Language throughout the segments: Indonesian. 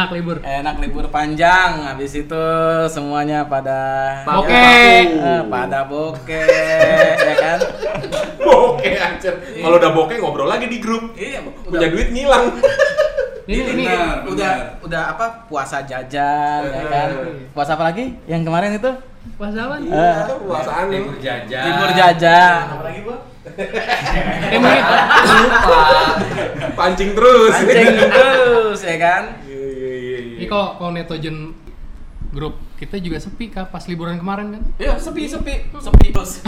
Enak libur. Enak libur panjang, habis itu semuanya pada Bokeh. Eh, pada bokeh, ya kan? Bokeh anjir. Kalau udah bokeh ngobrol lagi di grup. Iya, Punya duit ngilang. Ini ini Benar, udah udah apa puasa jajan ya kan? Puasa apa lagi? Yang kemarin itu? pas apa? Eh, Puasaan nih. jajan. libur jajan. Apa lagi, Bu? Mungkin Pancing terus. Anjing terus ya kan? Iya iya iya. ini kok kalau netogen grup kita juga sepi kah pas liburan kemarin kan? Iya, sepi sepi, sepi terus.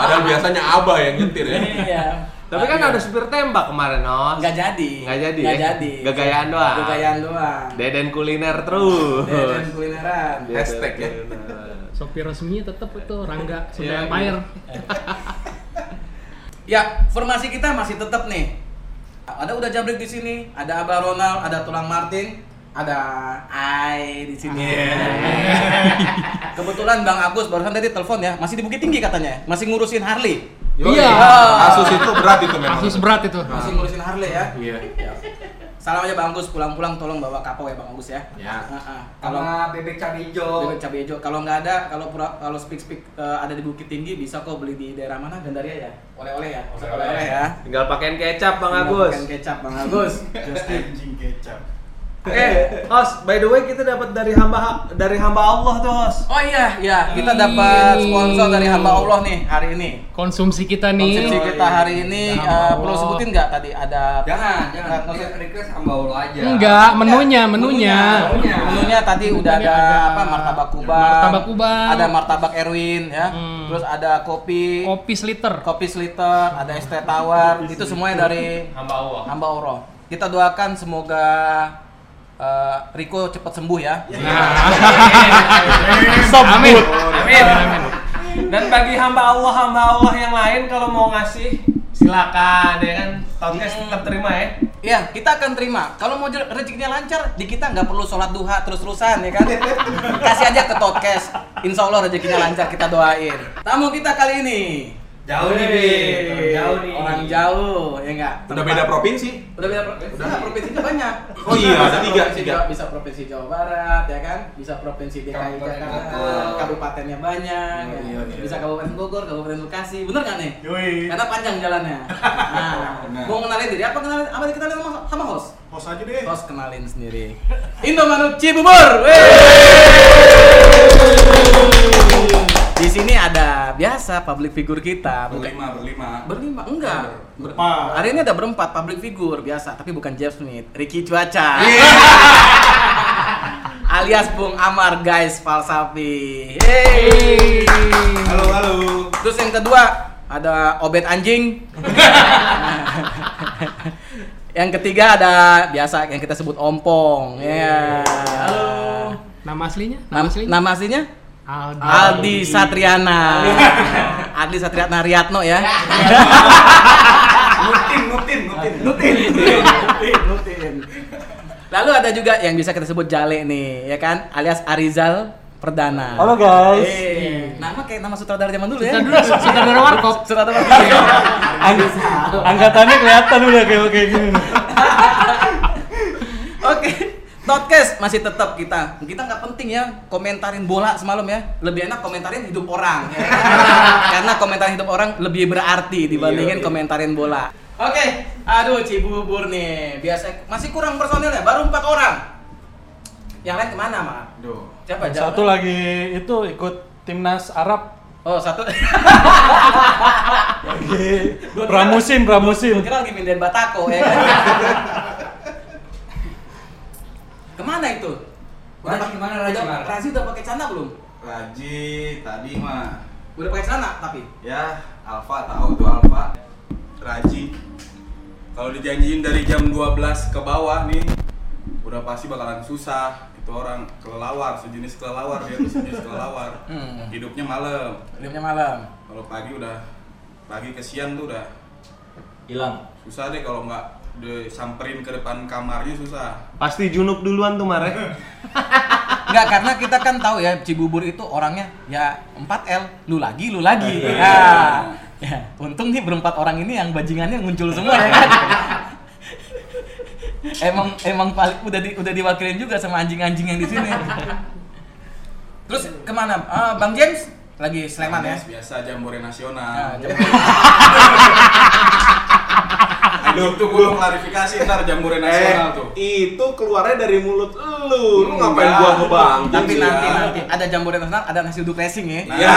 Padahal biasanya abah yang nyetir ya. Iya. Tapi kan ada supir tembak kemarin, Nos. nggak jadi. Nggak jadi, ya? jadi. Gagayan doang. Gagayan doang. Deden kuliner terus. Dan kulineran. Hashtag ya. Sopir resminya tetap itu Rangga Sunda Iya, Empire. Ya, formasi kita masih tetap nih. Ada udah jabrik di sini, ada Abah Ronald, ada Tulang Martin, ada Ai di sini. Kebetulan Bang Agus barusan tadi telepon ya, masih di Bukit Tinggi katanya, masih ngurusin Harley. Iya. Kasus itu berat itu memang. Kasus berat itu. Masih ngurusin Harley ya. Iya. Salam aja Bang Agus, pulang-pulang tolong bawa kapau ya Bang Agus ya. Ya. Heeh. Kalau sama bebek cabai hijau. Bebek cabai hijau. Kalau nggak ada, kalau pura, kalau speak speak ada di Bukit Tinggi bisa kok beli di daerah mana? Gandaria ya. Oleh-oleh ya. Oleh-oleh ya. Tinggal pakein kecap, Bang Tinggal Agus. pakai kecap Bang Agus. Anjing kecap. Eh, Hos, by the way kita dapat dari hamba dari hamba Allah tuh, Hos. Oh iya, iya, kita dapat sponsor dari hamba Allah nih hari ini. Konsumsi kita nih. Konsumsi kita hari ini eh, Allah. perlu sebutin nggak tadi ada Jangan, jangan. Nggak, usah. Request hamba Allah aja. Enggak, menunya, menunya. Menunya. Menunya tadi udah ada apa martabak kubang, martabak kubang. ada martabak Erwin ya, Hmm. terus ada kopi, Kopi sliter. kopi sliter, ada es teh tawar, itu semuanya dari Hamba Allah. hamba Allah. Kita doakan semoga eh, Riko cepat sembuh ya. Amin. Amin. Dan bagi hamba Allah, hamba Allah yang lain kalau mau ngasih silakan ya kan. Podcast tetap terima ya. Iya, kita akan terima. Kalau mau rezekinya lancar, di kita nggak perlu sholat duha terus-terusan ya kan? Kasih aja ke podcast. Insya Allah rezekinya lancar kita doain. Tamu kita kali ini. Jauh nih, Bi. Jauh nih. Orang jauh, ya enggak? Udah beda provinsi. Udah beda provinsi. Udah provinsinya banyak. Oh iya, ada tiga, provinsi tiga. Bisa provinsi Jawa Barat, ya kan? Bisa provinsi DKI Jakarta, Bogor. kabupatennya banyak. ya. Iya, iya. Bisa Kabupaten Bogor, Kabupaten Bekasi. Bener kan nih? Yoi. Karena panjang jalannya. Nah, mau kenalin diri apa kenalin apa dikenalin sama, sama host? Host aja deh. Host kenalin sendiri. Indomaret Cibubur. Wey! Di sini ada biasa public figure kita. Bukan Berlima, berlima. berlima enggak. Ber- Berempat. Hari ini ada berempat public figure biasa, tapi bukan Jeff Smith, Ricky Cuaca. Alias Bung Amar guys Falsafi. Hey. Halo, halo. Terus yang kedua ada Obet Anjing. yang ketiga ada biasa yang kita sebut Ompong. Ya. Halo. Nama aslinya? Nama, aslinya? nama aslinya? Aldi. Aldi Satriana. Aldi Satriana Riyatno ya. Nutin, nutin, nutin. Nutin. Nutin. Lalu ada juga yang bisa kita sebut Jale nih, ya kan? Alias Arizal Perdana. Halo guys. Eh, nama kayak nama sutradara zaman dulu ya. Sutradara warkop. Sutradara warkop. Ang- angkatannya kelihatan udah kayak kayak gini. Podcast masih tetap kita. Kita nggak penting ya komentarin bola semalam ya. Lebih enak komentarin hidup orang. Ya. Karena komentarin hidup orang lebih berarti dibandingin komentarin bola. Oke, aduh Cibubur nih. Biasa masih kurang personilnya, baru empat orang. Yang lain ke mana, Mak? Duh. Siapa? Satu lagi itu ikut timnas Arab. Oh, satu. Lagi pramusim, pramusim. Gua kira lagi mindahin Batako ya kan. Ke mana itu? Raji pak- ke mana, Raji? udah- Raji udah pakai celana belum? Raji tadi mah Udah pakai celana tapi. ya Alfa tahu tuh Alfa Raji kalau dijanjiin dari jam 12 ke bawah nih udah pasti bakalan susah itu orang kelelawar sejenis kelelawar dia tuh sejenis kelelawar Hmm. hidupnya malam Hidupnya malam. kalau pagi udah pagi ke siang tuh udah Hilang. susah deh kalau nggak disamperin ke depan kamarnya susah Pasti junub duluan tuh Mare. Enggak, karena kita kan tahu ya Cibubur itu orangnya ya 4L, lu lagi, lu lagi. Ya. ya. Untung nih berempat orang ini yang bajingannya muncul semua ya kan. emang emang paling udah di, udah diwakilin juga sama anjing-anjing yang di sini. Terus ke mana? Ah, Bang James lagi Sleman ya? Biasa jambore Nah, nasional. jam- Aduh, tuh gue klarifikasi ntar jambore nasional tuh. Eh, itu keluarnya dari mulut lu. Lu ngapain Enggak. gua ngebang? tapi Iya. nanti nanti ada jambore nasional, ada nasi uduk racing ya. Ya.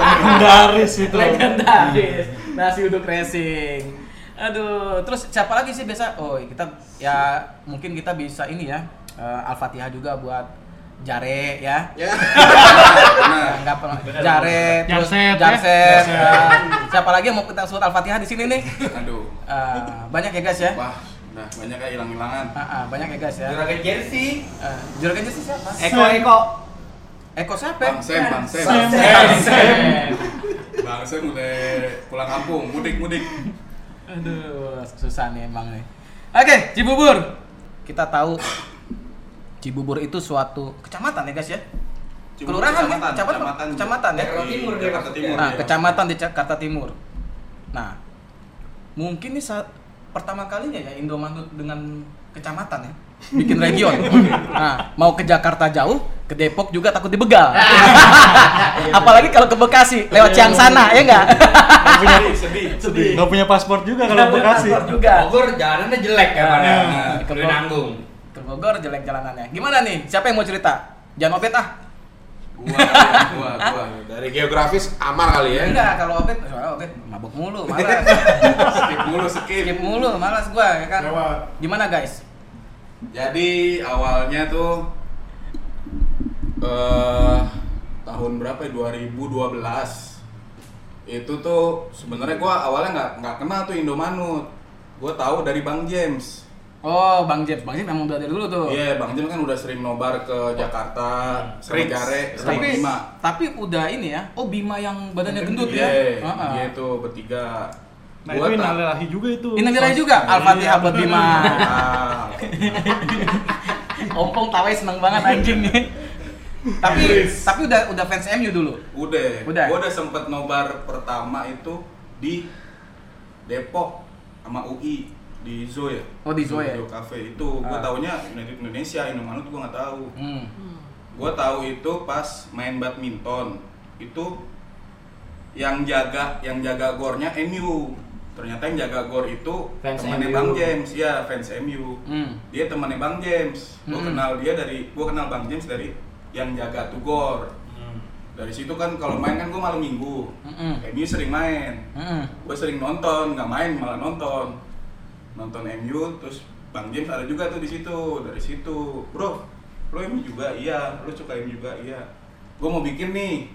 Legendaris itu. legendaris nasi uduk racing aduh terus siapa lagi sih biasa oh kita ya mungkin kita bisa ini ya eh, al-fatihah juga buat jare ya Ya. Nah, nggak pernah jare terus Jarset, ya. eh, siapa lagi yang mau kita surat al-fatihah di sini nih aduh. Eh, banyak ya guys ya Wah, banyak kayak hilang-hilangan. Ah, ah, banyak ya guys ya Juragan jersey. Juragan jersey siapa Eko Eko. Eko siapa Bang Sam, Bang Sam. Sam. Sam. Bang Sam udah pulang kampung, mudik-mudik. Aduh, susah nih emang nih. Oke, Cibubur. Kita tahu Cibubur itu suatu kecamatan ya guys ya. Cibubur Kelurahan ya? kecamatan, Kecamatan, kecamatan, kecamatan ya. Jakarta Timur, Di Jakarta Timur. Nah, iya. kecamatan di Jakarta Timur. Nah, mungkin ini saat pertama kalinya ya Indomaret dengan kecamatan ya bikin region. Nah, mau ke Jakarta jauh, ke Depok juga takut dibegal. Apalagi kalau ke Bekasi lewat Ciangsana ya enggak? Sedih, sedih, sedih. Nggak punya paspor juga kalau Bekasi. Paspor juga. Bogor jalanannya jelek kan? Nah, ke nanggung. Bogor jelek jalanannya. Gimana nih? Siapa yang mau cerita? Jangan Obet ah. Gua, gua, gua. Dari geografis aman kali ya. Enggak, kalau Obet, soalnya Obet mabuk mulu, malas. Skip mulu, skip. Skip mulu, malas gua ya kan. Gimana guys? Jadi awalnya tuh eh tahun berapa ya? 2012 itu tuh sebenarnya gua awalnya nggak nggak kenal tuh Indomanut gua tahu dari Bang James Oh, Bang James. Bang memang udah dari dulu tuh. iya Bang James kan udah sering nobar ke Jakarta sering Jare sama Tapi Bima tapi udah ini ya. Oh, Bima yang badannya gendut ya. iya Heeh. dia tuh bertiga Nah, Gua itu inalilahi juga itu. Innalillahi juga. Al-Fatihah buat Bima. Ah, Ompong tawai seneng banget anjing nih. tapi tapi udah udah fans MU dulu. udah Udah. gua udah sempet nobar pertama itu di Depok sama UI di Zoo ya Oh, di Zoo ya? Zoo Cafe itu gua Ah. taunya United Indonesia Indomaret gua nggak tahu Hmm. gua tahu itu pas main badminton itu yang jaga yang jaga gornya MU ternyata yang jaga gor itu Fans temannya MU. Bang James ya fans MU Hmm. dia temannya Bang James gua Hmm. kenal dia dari gua kenal Bang James dari yang jaga tuh gor dari situ kan kalau main kan gua malam minggu Mm-mm. MU sering main Mm-mm. gue sering nonton nggak main malah nonton nonton MU terus Bang James ada juga tuh di situ dari situ. Bro lo MU juga? Iya. Lo suka MU juga? Iya. Gue mau bikin nih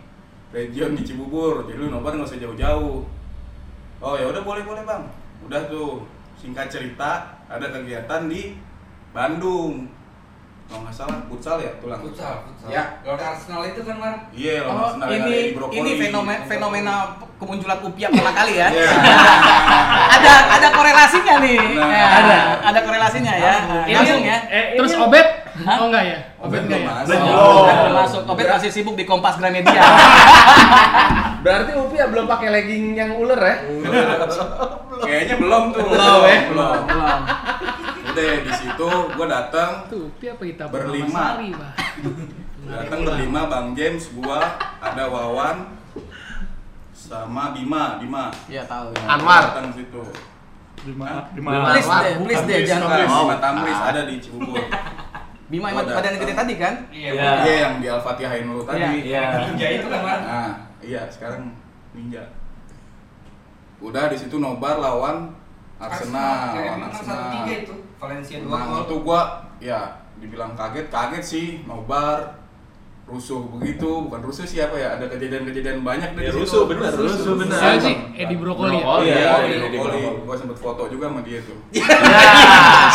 region di Cibubur. Jadi lu nobar nggak usah jauh-jauh. Oh ya udah boleh boleh bang. Udah tuh singkat cerita ada kegiatan di Bandung kalau nggak salah futsal ya tulang Futsal, futsal. ya Lawan Arsenal itu kan, Mar. iya Oh, lawan Arsenal yang ada ini ini fenomena fenomena kemunculan upiak pertama kali ya. Iya. ada ada korelasinya nih. Nah. Ya, ada ada korelasinya ya. Ini Langsung ya. eh, Terus Obet? Hah? Oh enggak ya? Obet enggak ya? masuk. Oh, belum masuk. Obet masih sibuk di Kompas Gramedia. Berarti Upi ya belum pakai legging yang ular ya? Kayaknya belum tuh. Belum, ya? Belum. Belum. Udah di situ gua datang, Tuh, Upi apa kita Berlima. Datang berlima Bang James, gua, ada Wawan, sama Bima, Bima. Iya tahu ya. Anwar. Datang situ. Bima. lima. Please deh, please deh jangan. Tamris, Oh, Bima Tamris ada di Cibubur. Bima yang badan gede tadi kan? Iya. Iya. Iya yang di Al-Fatihain lu tadi. Iya. Ninja itu kan. Nah, iya sekarang ninja. Udah di situ nobar lawan Arsenal, satu Arsenal. tiga itu. Valencia dua Nah gol. itu gua ya dibilang kaget, kaget sih nobar rusuh begitu, bukan rusuh sih apa ya? Ada kejadian-kejadian banyak deh Ya, di situ. rusuh, bener, rusuh, bener. Siapa sih? Edi Brokoli ya? Iya, Iya, di iya, di Brokoli. Gua sempet foto juga sama dia tuh.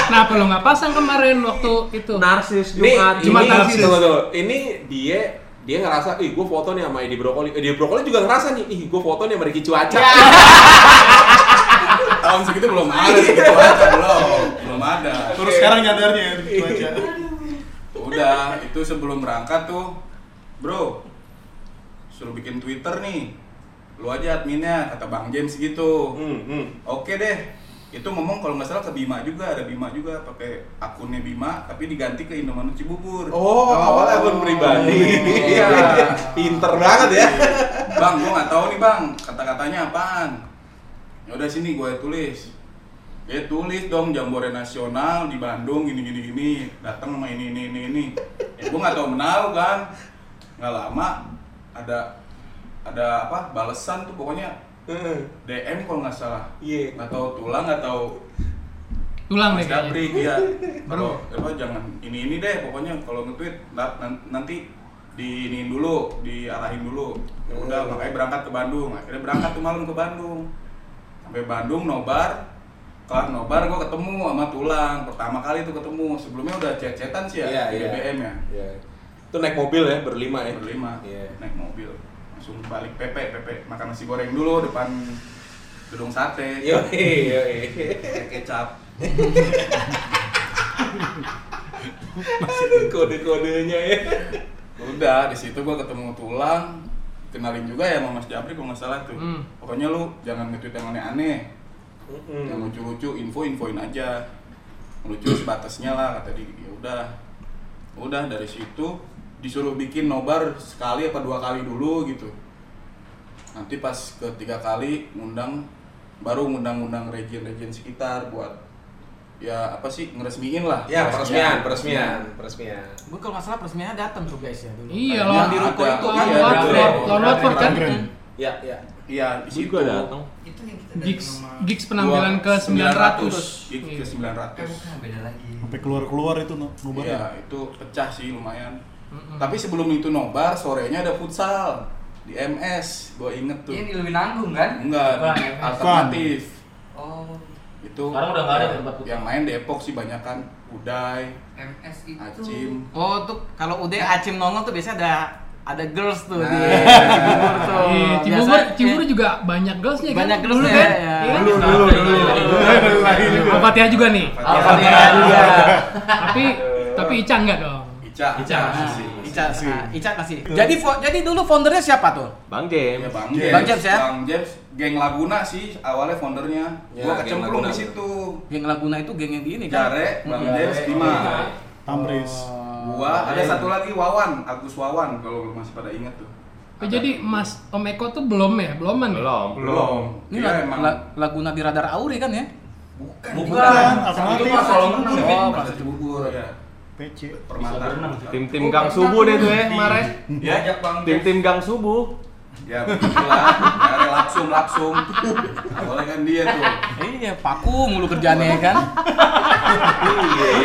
Kenapa lo nggak pasang kemarin waktu itu? Narsis Ini, Jumat. Jumat ini, narsis. tunggu, tunggu. Ini dia dia ngerasa, ih gue foto nih sama Edi Brokoli. Edi Brokoli juga ngerasa nih, ih gue foto nih sama Ricky Cuaca. Tahun segitu belum ada segitu aja belum, belum ada. Terus sekarang nyadarnya cuaca. Udah udah itu sebelum berangkat tuh bro suruh bikin twitter nih lu aja adminnya kata bang James gitu Hmm, hmm. oke deh itu ngomong kalau nggak salah ke Bima juga ada Bima juga pakai akunnya Bima tapi diganti ke Indomaret Cibubur Oh, awalnya akun pribadi. Iya. Pinter banget ya. bang gua nggak tahu nih bang kata-katanya apaan ya udah sini gue tulis ya tulis dong jambore nasional di Bandung gini gini gini datang sama ini ini ini ini ya gue nggak tahu menahu kan nggak lama ada ada apa balesan tuh pokoknya. DM kalau nggak salah. Iya. nggak tahu tulang tahu Tulang deh Mas kayaknya. Gabri iya kalau apa jangan ini ini deh pokoknya kalau nge-tweet na- nan- nanti diinin dulu diarahin dulu. Ya udah makanya berangkat ke Bandung. Akhirnya berangkat tuh malam ke Bandung. Sampai Bandung nobar kelar nobar gue ketemu sama tulang. Pertama kali tuh ketemu. Sebelumnya udah chat-chatan sih ya Iya, di iya. BBM ya. Iya. Itu naik mobil ya berlima ya. berlima. Iya. naik mobil langsung balik Pepe Pepe makan nasi goreng dulu depan gedung sate. Yo, yo, kecap. Kode-kodenya ya. udah di situ gua ketemu tulang. Kenalin juga ya sama Mas Japri kalau nggak salah tuh. Hmm. pokoknya lu jangan nge-tweet yang aneh-aneh. Hmm. yang lucu-lucu info infoin aja. Lucu sebatasnya lah kata dia. Ya udah. Udah dari situ disuruh bikin nobar sekali apa dua kali dulu gitu nanti pas ketiga kali ngundang baru ngundang-ngundang region-region sekitar buat ya apa sih ngeresmiin lah Ya, peresmian, peresmian, peresmian. Gue kalau nggak salah peresmiannya datang tuh guys ya dulu. Iya, Yang lawan di ruko itu Iya, kan. Lawan. Watford, kan? Ya, ya. iya di situ Gue datang. Itu yang kita Gigs, gigs penampilan ke 900. Gigs ke 900 Eh, bukan, beda lagi. Sampai keluar-keluar itu no, nobar Iya, ya. itu pecah sih lumayan. Mm-mm. Tapi sebelum itu nobar, sorenya ada futsal di MS. Gua inget tuh. Ini lebih nanggung kan? Enggak, alternatif. Oh, Itu Sekarang udah nggak ada tempat futsal. Yang main Depok sih banyak kan. Uday, MS itu. Acim. Oh tuh kalau udah Acim nongol tuh biasanya ada ada girls tuh di Nah. Cibubur tuh. Iya, Cibubur, Cibubur juga banyak girlsnya kan? banyak Dulu girlsnya kan? ya. Iya kan? Dulu, dulu, dulu. Al-Fatihah juga nih. Al-Fatihah juga. tapi tapi Ica enggak dong. Ica. Ica. Nah, sih. Ica, nah, Ica masih. Jadi jadi dulu foundernya siapa tuh? Bang Ya, James. Bang James. Bang James ya? Bang James, geng Laguna sih awalnya foundernya. Ya, gua kecemplung di situ. Geng Laguna itu geng yang ini kan? Jare, Bang. James, Bima. Tamris. Gua ada satu lagi Wawan, Agus Wawan kalau lu masih pada ingat tuh. Oh, jadi Mas Om Eko tuh belum ya? Beloman ya? Belum. Belum. Ini Dia La- emang La- Laguna di radar Auri kan ya? bukan. Bukan, alternatif. Itu pas kolam renang. Oh, pas Cibubur ya. PC. Permata. Tim-tim Gang Subuh deh tuh ya kemarin. Ya, Ajak Bang. Tim-tim Gang Subuh. ya begitulah. Ada langsung langsung. Awalnya kan dia tuh. Iya, paku mulu kerjaannya kan?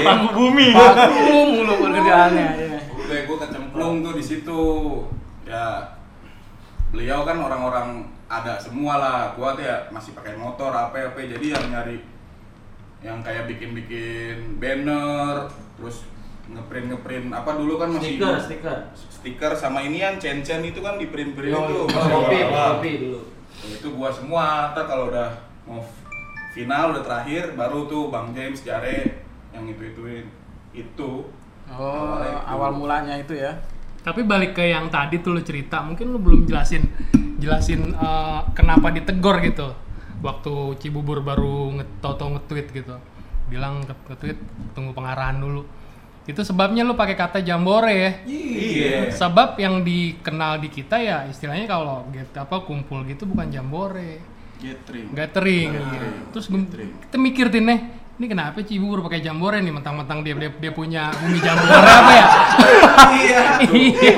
Pangku bumi. Paku mulu kerjaannya. iya. Udah gue kecemplung tuh di situ. Ya beliau kan orang-orang ada semua lah. Gua tuh ya masih pakai motor apa apa jadi yang nyari yang kayak bikin-bikin banner terus ngeprint ngeprint apa dulu kan masih Stiker, stiker. stiker sama ini yang cen-cen itu kan di print print Yo, itu Masih kopi, kopi dulu. itu gua semua ntar kalau udah mau final udah terakhir baru tuh bang James Jare yang itu ituin itu Oh, itu. awal mulanya itu ya. Tapi balik ke yang tadi tuh lu cerita, mungkin lu belum jelasin jelasin eh, kenapa ditegor gitu. Waktu Cibubur baru nge-toto nge-tweet gitu. Bilang nge-tweet tunggu pengarahan dulu. Itu sebabnya lu pakai kata jambore ya. iya Sebab yang dikenal di kita ya istilahnya kalau get apa kumpul gitu bukan jambore, gathering gathering. Gathering. gitu. Terus gem- kita mikir nih, ini kenapa Cibubur pakai jambore nih mentang-mentang dia, dia dia punya bumi jambore apa ya? iya Iya.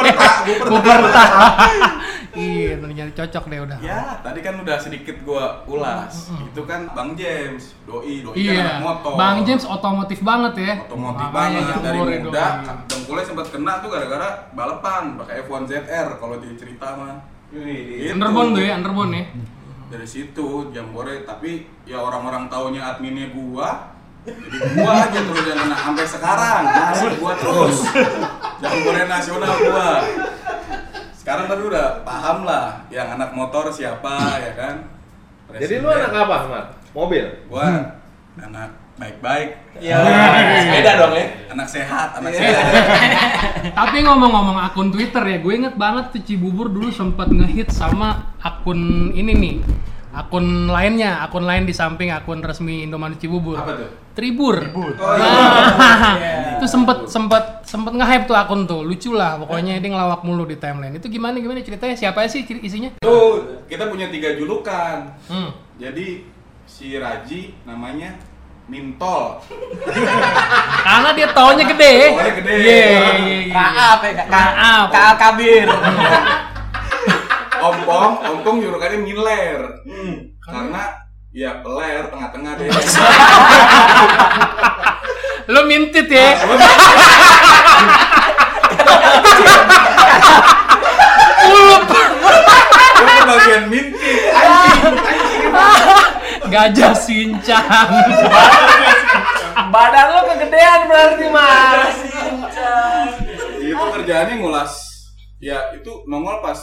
Iya, ternyata cocok deh udah. ya tadi kan udah sedikit gua ulas itu kan bang James doi doi kan Iya. anak motor Bang James otomotif banget ya. otomotif Makanya banget dari muda dengkulnya sempat kena tuh gara-gara balapan pakai F1 ZR kalau dia cerita mah Gitu. Underbone tuh ya, underbone ya. Dari situ jambore tapi ya orang-orang taunya adminnya gua jadi gua aja terus yang kena sampai sekarang masih gua terus jambore nasional gua sekarang tapi udah paham lah yang anak motor siapa ya kan Jadi lu Presiden. anak apa, Mat? Mobil. gua anak baik-baik Ya, sepeda dong ya. Anak sehat, anak Iya. sehat. Tapi ngomong-ngomong akun Twitter ya, gue inget banget tuh Cibubur dulu sempat ngehit sama akun ini nih. Akun lainnya, akun lain di samping akun resmi Indomaret Cibubur. Apa tuh? Tribur. Nah, itu sempet sempet sempet nge-hype tuh akun tuh, lucu lah pokoknya dia ngelawak mulu di timeline. Itu gimana gimana ceritanya? Siapa sih ciri- isinya? Tuh, kita punya tiga julukan. Hmm. Jadi si Raji namanya Mintol. Karena dia taunya gede. Taunya gede. Iya, iya, iya. Kaap ya, Kak. Kaap. Kaal kabir. Ompong, ompong julukannya Miler. Karena ya peler tengah-tengah deh. Lo mintit ya. Ulup. Gue ke bagian minti. Anjing, anjing. Gajah sincang. Badan lo kegedean berarti mas. Itu kerjaannya ngulas. Ya itu nongol pas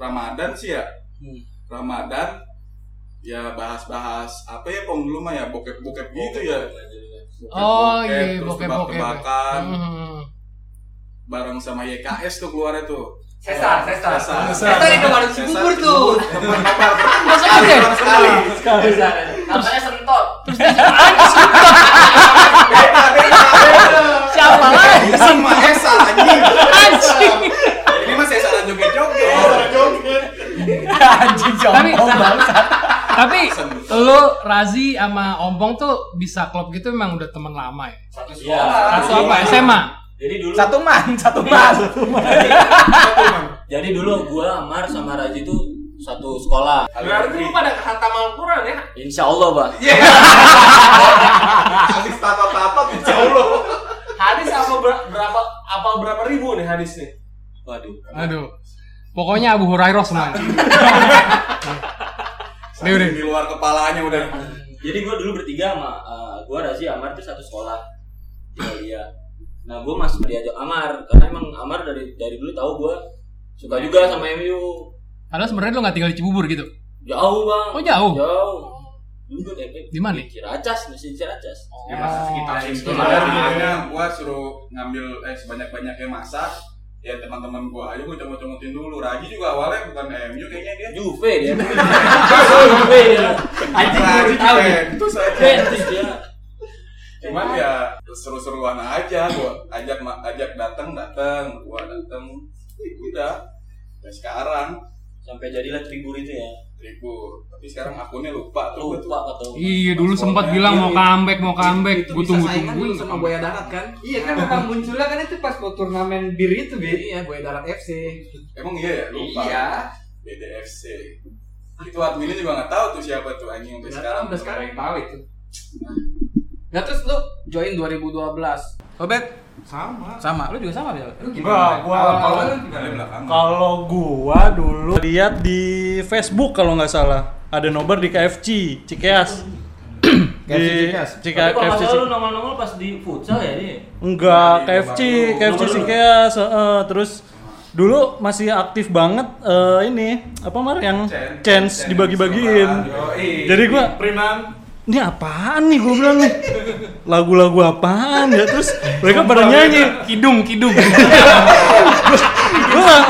Ramadan sih ya. Ramadan ya bahas-bahas apa ya pong dulu mah ya bokep-bokep gitu ya. Oh iya, terus bokep-bokep. tebak-tebakan Hmm. bareng sama YKS tuh keluarnya tuh. Sesar, Sesar. Sesar. Sesar itu baru Cibubur tuh. Masa ada? teman sekali. Sesar. Namanya sentot. Siapa lagi? Sama Esa anjing. Anjing. Ini mah Esa dan joget-joget. Anjing Tapi jompong. tapi lo Razi sama Ompong tuh bisa klub gitu memang udah teman lama ya. Satu Iya. sekolah. Satu apa? SMA. Jadi dulu Satu man, satu man. jadi dulu gua Amar sama Raji tuh satu sekolah. Berarti lu pada khatam Al-Quran ya? Insya Allah, Pak. Alis tato-tato insya Allah. Hadis apa ber- berapa apa berapa ribu nih hadis nih? Waduh. Aduh. Pokoknya Abu Hurairah semua. Nih udah. Di luar kepalanya udah. Jadi gua dulu bertiga sama eh, gua Razi Amar tuh satu sekolah di Aulia. Nah, gua masuk diajak Amar karena emang Amar dari dari dulu tahu gua suka juga sama MU. Padahal sebenarnya lo nggak tinggal di Cibubur gitu. Jauh, Bang. Oh jauh. Jauh. Dulu kayak Di mana? Ciracas, masih Ciracas. Ya masih sekitar situ. Sebenarnya makanya gua suruh ngambil eh sebanyak-banyaknya masak ya teman-teman gua aja gua comot-comotin dulu. Raji juga awalnya bukan MU kayaknya dia. Juve dia. Juve dia. Anjing Raji Juventus aja. Juventus dia. Cuman ya seru-seruan aja gua ajak ajak datang datang, gua datang. Udah. Ya sekarang Sampai jadilah tribur itu ya. ribu. Tapi sekarang akunnya lupa tuh. Lupa kata gua. Iya dulu sempat bilang mau comeback, mau comeback. Gue tunggu dulu sama Buaya Darat kan? Iya kan memang munculnya kan itu pas mau turnamen bir itu, Bi. Iya, Buaya Darat FC. Emang iya ya lupa. Iya. BDFC. Itu adminnya juga nggak tahu tuh siapa tuh anjing sampai sekarang. udah sekarang. Tahu itu. Nah terus lu join 2012. Obet? Sama. Sama. Lu juga sama, Bel? Lu Enggak, gua Kalau kalau kalau gua dulu lihat di Facebook kalau nggak salah ada nobar di KFC Cikeas. KFC di Cikeas? Cika, Tapi kalau KFC salah lu nongol-nongol pas di futsal ya dia. Enggak, KFC, KFC Cikeas, heeh. terus dulu masih aktif banget eh, ini apa mar yang Chance. chance dibagi-bagiin. Jadi gua ini apaan nih gue bilang nih? Lagu-lagu apaan ya? Terus mereka pada nyanyi. Kidung, kidung. gue gak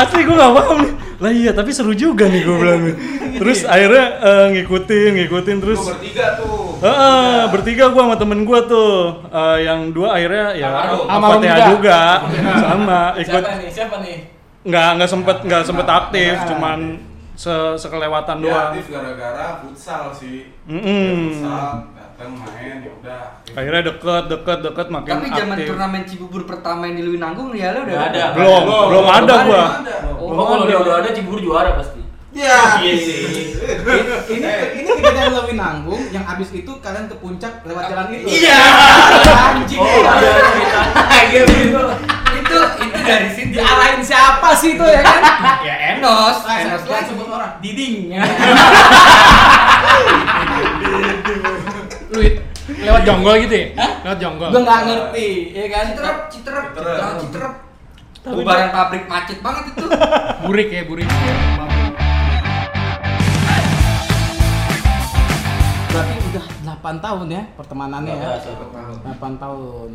asli gue gak paham nih. Lah iya tapi seru juga nih gue bilang nih. Terus akhirnya eh, ngikutin ngikutin terus. Tuh bertiga tuh. Heeh, bertiga gue sama temen gue tuh. Eh, yang dua akhirnya ya Fatihah juga. juga. Sama ikut Siapa nih? Siapa nih? nggak nggak sempet nggak sempet aktif cuman se sekelewatan Dia doang aktif gara-gara futsal sih. Mm-mm. Futsal datang main ya udah. akhirnya deket deket deket makin Tapi zaman aktif turnamen Cibubur pertama yang di Lewi Nanggung ya lo udah ada. belum belum ada gua Oh, kalau dia udah ada Cibubur juara pasti. Ya. Iya sih. ini ini kejadian lebih nanggung yang abis itu kalian ke puncak lewat jalan itu. Iya. Anjing. Oh, ada cerita. gitu. itu itu dari situ. Diarahin siapa sih itu ya kan? Ya Enos, Ah, Enos lagi. sebut orang. Diding. Lu lewat jonggol gitu ya? Lewat jonggol. Gue nggak ngerti, ya kan? Citerep, citerep, Citerep. Citerep. Bubaran pabrik macet banget itu. Burik ya, burik. Berarti udah 8 8 tahun ya pertemanannya ya. 8 tahun.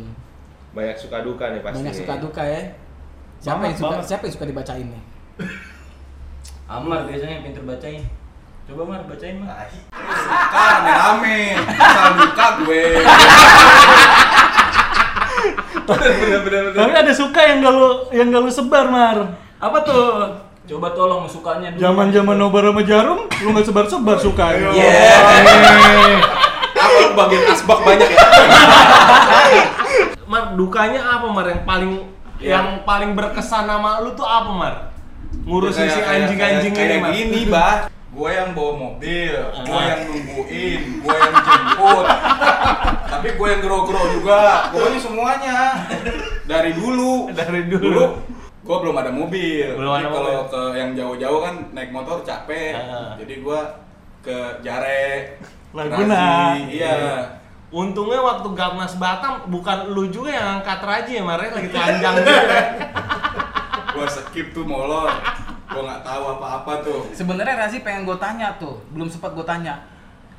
Banyak suka duka nih pasti. Banyak suka duka ya. Siapa Banget, yang suka banget. siapa yang suka dibacain nih? Amar biasanya yang pinter bacain. Coba Mar bacain Mar. Suka rame-rame. Asal gue. Tapi ada suka yang gak lu yang gak lu sebar, Mar. Apa tuh? Coba tolong sukanya dulu. Zaman-zaman nobar sama jarum, lu gak sebar-sebar sukanya. Apa lu bagian asbak banyak ya? Mar, dukanya apa Mar yang paling yang paling berkesan sama lu tuh apa Mar? Ngurusin si Kayak- kayak- anjing-anjing ini kayak Mar. gini, Bah. Gue yang bawa mobil, gue yang nungguin, gue yang jemput. Tapi gue yang gero-gero juga. Pokoknya semuanya. Dari dulu. Dari dulu. gue belum ada mobil. Belum Jadi kalau ke yang jauh-jauh kan naik motor capek. Ah. Jadi gue ke Jare, Laguna. Razi, Iya. Untungnya waktu Gatnas Batam bukan lu juga yang angkat Raji ya Mar, ya? lagi telanjang gitu ya. Gue skip tuh molor. Gue nggak tahu apa-apa tuh. Sebenarnya Razi pengen gue tanya tuh, belum sempat gue tanya.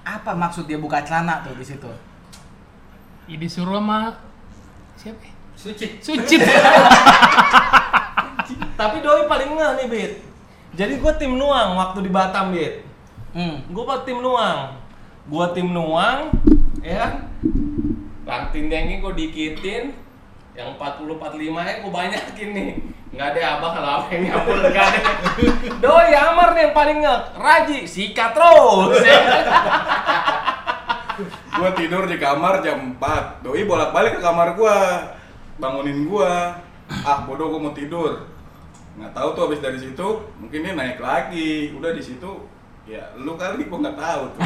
Apa maksud dia buka celana tuh di situ? Ih, disuruh sama siapa? ya? Suci. Suci. Tapi Doi paling ngeh nih, Bit. Jadi gue tim Nuang waktu di Batam, Bit. Hmm. Gue tim Nuang. Gue tim Nuang, ya kan? Ranting dengnya gue dikitin, yang 40 45 nya gue banyakin nih. Nggak ada abah kalau apa yang nyampur nggak. Doi Amar nih yang paling ngek. Raji sikat terus. Gue tidur di kamar jam 4 Doi bolak-balik ke kamar gue Bangunin gue Ah bodoh gue mau tidur nggak tahu tuh habis dari situ mungkin dia naik lagi udah di situ ya lu kali gue nggak tahu tuh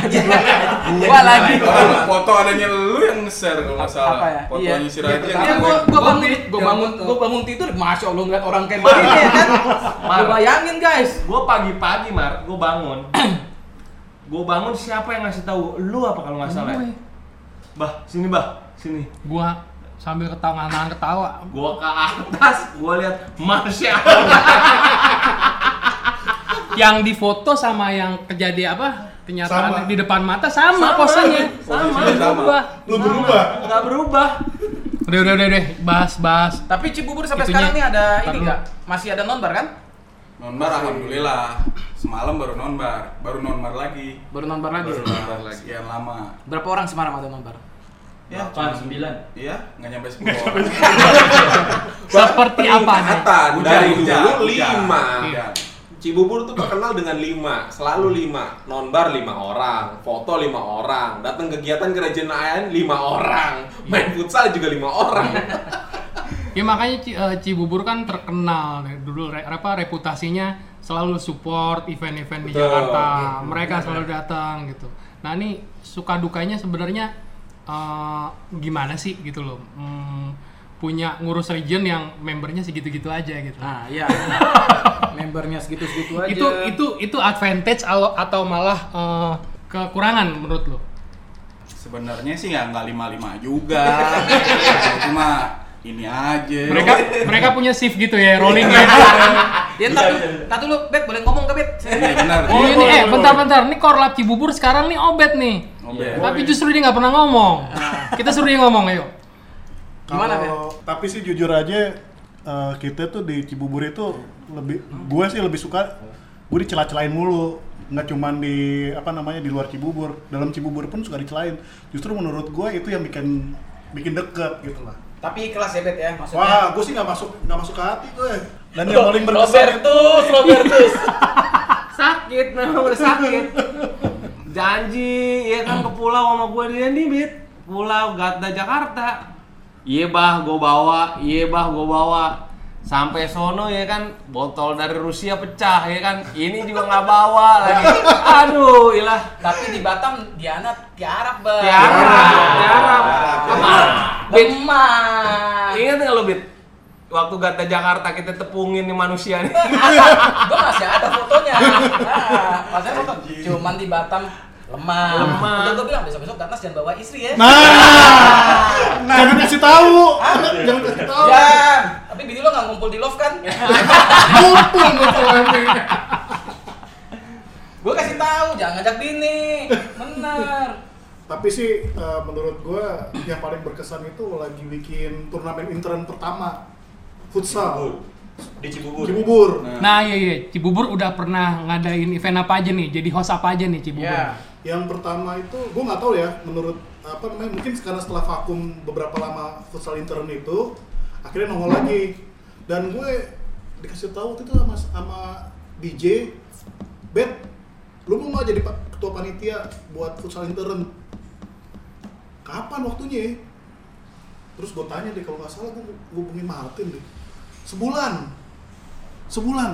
Gua lagi. Foto adanya lu yang nge-share kalau nggak salah Apa ya? fotonya si Raji yang Iya, gue gua, gua bangun, gua bangun, gua bangun tidur, masya Allah ngeliat orang kayak begini ya kan. Mar. Gua bayangin guys. gue pagi-pagi Mar, gue bangun. gue bangun siapa yang ngasih tahu? Lu apa kalau nggak salah? ya? Bah, sini bah, sini. Gua sambil ketawa nahan ketawa. Gue ke atas, gue lihat Marsha. Yang difoto sama yang kejadian apa? Kenyataan Sama. di depan mata sama, Sama. posenya. Sama. Nggak berubah. Lu berubah. Nggak berubah. Udah udah udah deh, bahas-bahas. Tapi Cibubur sampai Itunya- sekarang nih ada ini nggak? Masih ada nonbar kan? nonbar alhamdulillah semalam baru nonbar baru nonbar lagi Baru nonbar lagi. baru nonbar lagi sekian lama Berapa orang Semarang ada nonbar? ya cuma- sembilan. iya nggak nyampe sepuluh Seperti apa nih? Peningkatan dari dulu lima. Cibubur tuh terkenal dengan lima, selalu lima. Nonbar lima orang, foto lima orang, datang kegiatan kerajaan lima orang, main futsal juga lima orang. Ya makanya eh, Cibubur kan terkenal dulu re- apa reputasinya selalu support event-event di Betul. Jakarta. Mereka selalu datang gitu. Nah, ini suka dukanya sebenarnya eh, gimana sih gitu loh. Hmm, punya ngurus region yang membernya segitu-gitu aja gitu. Nah, iya. Membernya segitu-segitu aja. itu itu itu advantage atau atau malah eh, kekurangan menurut lo? sebenarnya sih nggak nggak lima lima juga cuma ini aja Mereka mereka punya shift gitu ya, rolling ya. Ya entar entar dulu, Bet, boleh ngomong ke Bet? iya benar Oh ini eh bentar-bentar, ini korlap Cibubur sekarang nih obet nih. Obet. Tapi justru dia nggak pernah ngomong. Kita suruh dia ngomong ayo. Gimana, Kalau- Tapi sih jujur aja eh, kita tuh di Cibubur itu lebih gue sih lebih suka gue dicela-celain mulu nggak cuman di apa namanya di luar Cibubur dalam Cibubur pun suka dicelain justru menurut gue itu yang bikin bikin deket gitu lah Tapi ikhlas ya, Bet ya, maksudnya. wah gue sih nggak masuk nggak masuk ke hati tuh ya dan yang paling berkesan Robertus, Robertus. sakit, memang udah sakit. Janji, ya kan ke pulau sama gue dia nih, Bit. Pulau Gatda Jakarta. Iya bah, gue bawa. Iya bah, gue bawa. Sampai sono ya kan, botol dari Rusia pecah ya kan. Ini juga nggak bawa lagi. Aduh, ilah. Tapi di Batam Diana tiarap, Bang. Tiarap, tiarap. Demam. ingat nggak lo, Bit? Waktu Gatda Jakarta kita tepungin nih manusia nih. Gue masih ada fotonya. Nah, masih ada foto. Cuman di Batam lemah. Lemah. Udah gue bilang besok-besok Gatnas jangan bawa istri ya. nah jangan kasih tahu jangan kasih tahu Ya, tapi bini lo nggak ngumpul di love kan? kumpul ngumpul gue kasih tahu, jangan ngajak bini. Bener. Tapi sih eh, menurut gua yang paling berkesan itu lagi bikin turnamen intern pertama futsal Di Cibubur. Cibubur. Nah, iya iya, Cibubur udah pernah ngadain event apa aja nih? Jadi host apa aja nih Cibubur? Ya. Yang pertama itu gua nggak tahu ya menurut apa namanya mungkin karena setelah vakum beberapa lama futsal intern itu akhirnya nongol lagi dan gue dikasih tahu waktu itu sama sama DJ Bet lu mau nggak jadi ketua panitia buat futsal intern kapan waktunya terus gue tanya deh kalau nggak salah gue hubungin Martin deh sebulan. Sebulan.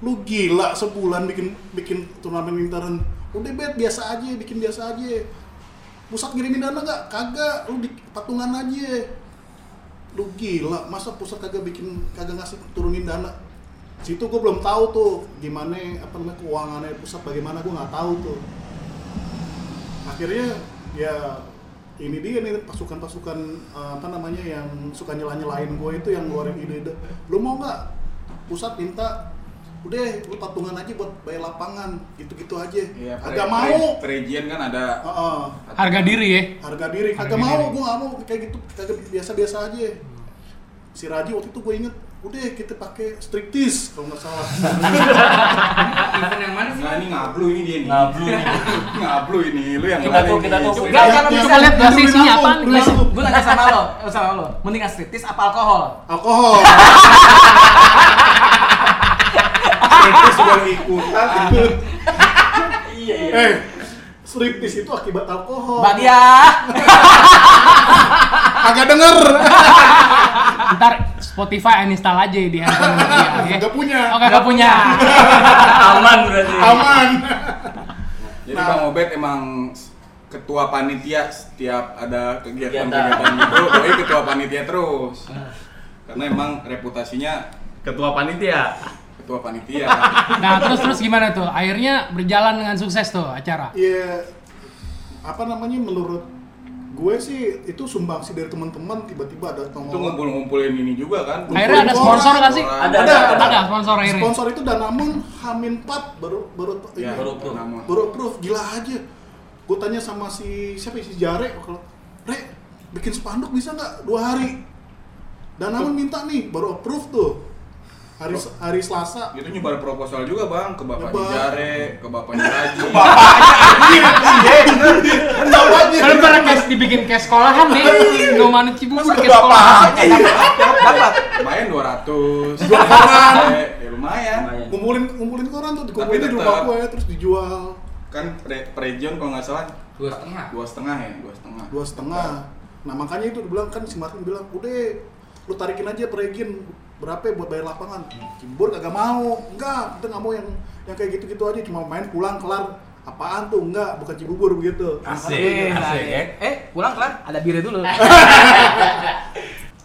Lu gila sebulan bikin bikin turnamen intern udah bet biasa aja bikin biasa aja. Pusat ngirimin dana nggak? Kagak. Lu di patungan aja. Lu gila. Masa pusat kagak bikin kagak ngasih turunin dana? Situ gue belum tahu tuh gimana apa namanya keuangannya pusat bagaimana gue nggak tahu tuh. Akhirnya ya ini dia nih pasukan-pasukan eh, apa namanya yang suka nyela-nyelain gue itu yang ngeluarin ide-ide. Lu mau nggak? Pusat minta udah lu patungan aja buat bayar lapangan. Gitu-gitu aja. Iya, agak pre- mau. Perizian kan ada. Heeh. Harga diri ya? harga diri. Harga kagak mau gue nggak mau. Kayak gitu kagak biasa-biasa aja. Si Raji waktu itu gue inget udah kita pakai striptease kalau nggak salah Event yang mana sih? Nah, ini ngablu ini dia nih. Ngablu nih. ngablu ini. Lu yang Kita tuh, kita tuh. Yang- kalau bisa lihat bahasa dulu isinya langsung. Gue nanya sama lo, eh, sama lo, mending striptis apa alkohol? alkohol Striptease juga lu ikutan. Iya iya. Striptease itu akibat alkohol Mbak dia. agak denger Ntar Spotify uninstall aja di handphone dia. Nggak punya. Oh, nggak punya. Aman berarti. aman Jadi Nah. Bang Obet emang ketua panitia setiap ada Kegiatan. kegiatan-kegiatan gitu, doi ketua panitia terus. Karena emang reputasinya Ketua panitia. Ketua panitia. Nah, terus terus gimana tuh? Akhirnya berjalan dengan sukses tuh acara. Iya, apa namanya menurut gue sih itu sumbangsi dari teman-teman tiba-tiba ada Itu tongol ngumpul-ngumpulin ini juga kan. Akhirnya ada sponsor nggak sih? Ada, ada, ada. Ada sponsor akhirnya. sponsor itu Danamun Hamin 4 baru baru Ya, ini, baru approve. namun. baru approve gila aja gue tanya sama si siapa ya, si Jare kalau Re bikin spanduk bisa nggak dua hari Danamun minta nih baru approve tuh hari hari Selasa Itu nyebar proposal juga bang ke bapak Nyebar. Jare, ke bapaknya Raji. Kalau pernah cash dibikin cash sekolahan nih, Noman Cibubur cash sekolahan. Dapat. Lumayan 200 Jual koran. Ya lumayan. Lumayan. ngumpulin ngumpulin koran tuh dikumpulin di rumah gue terus dijual Kan pre prejon kalau nggak salah Dua setengah. dua setengah ya, dua setengah. dua setengah nah makanya itu dibilang kan si Martin bilang udah lu tarikin aja peregin berapa ya buat bayar lapangan Cibubur kagak mau enggak kita nggak mau yang yang kayak gitu-gitu aja cuma main pulang kelar apaan tuh enggak bukan Cibubur begitu Asik, asik ya. Eh, pulang kelar ada bire dulu.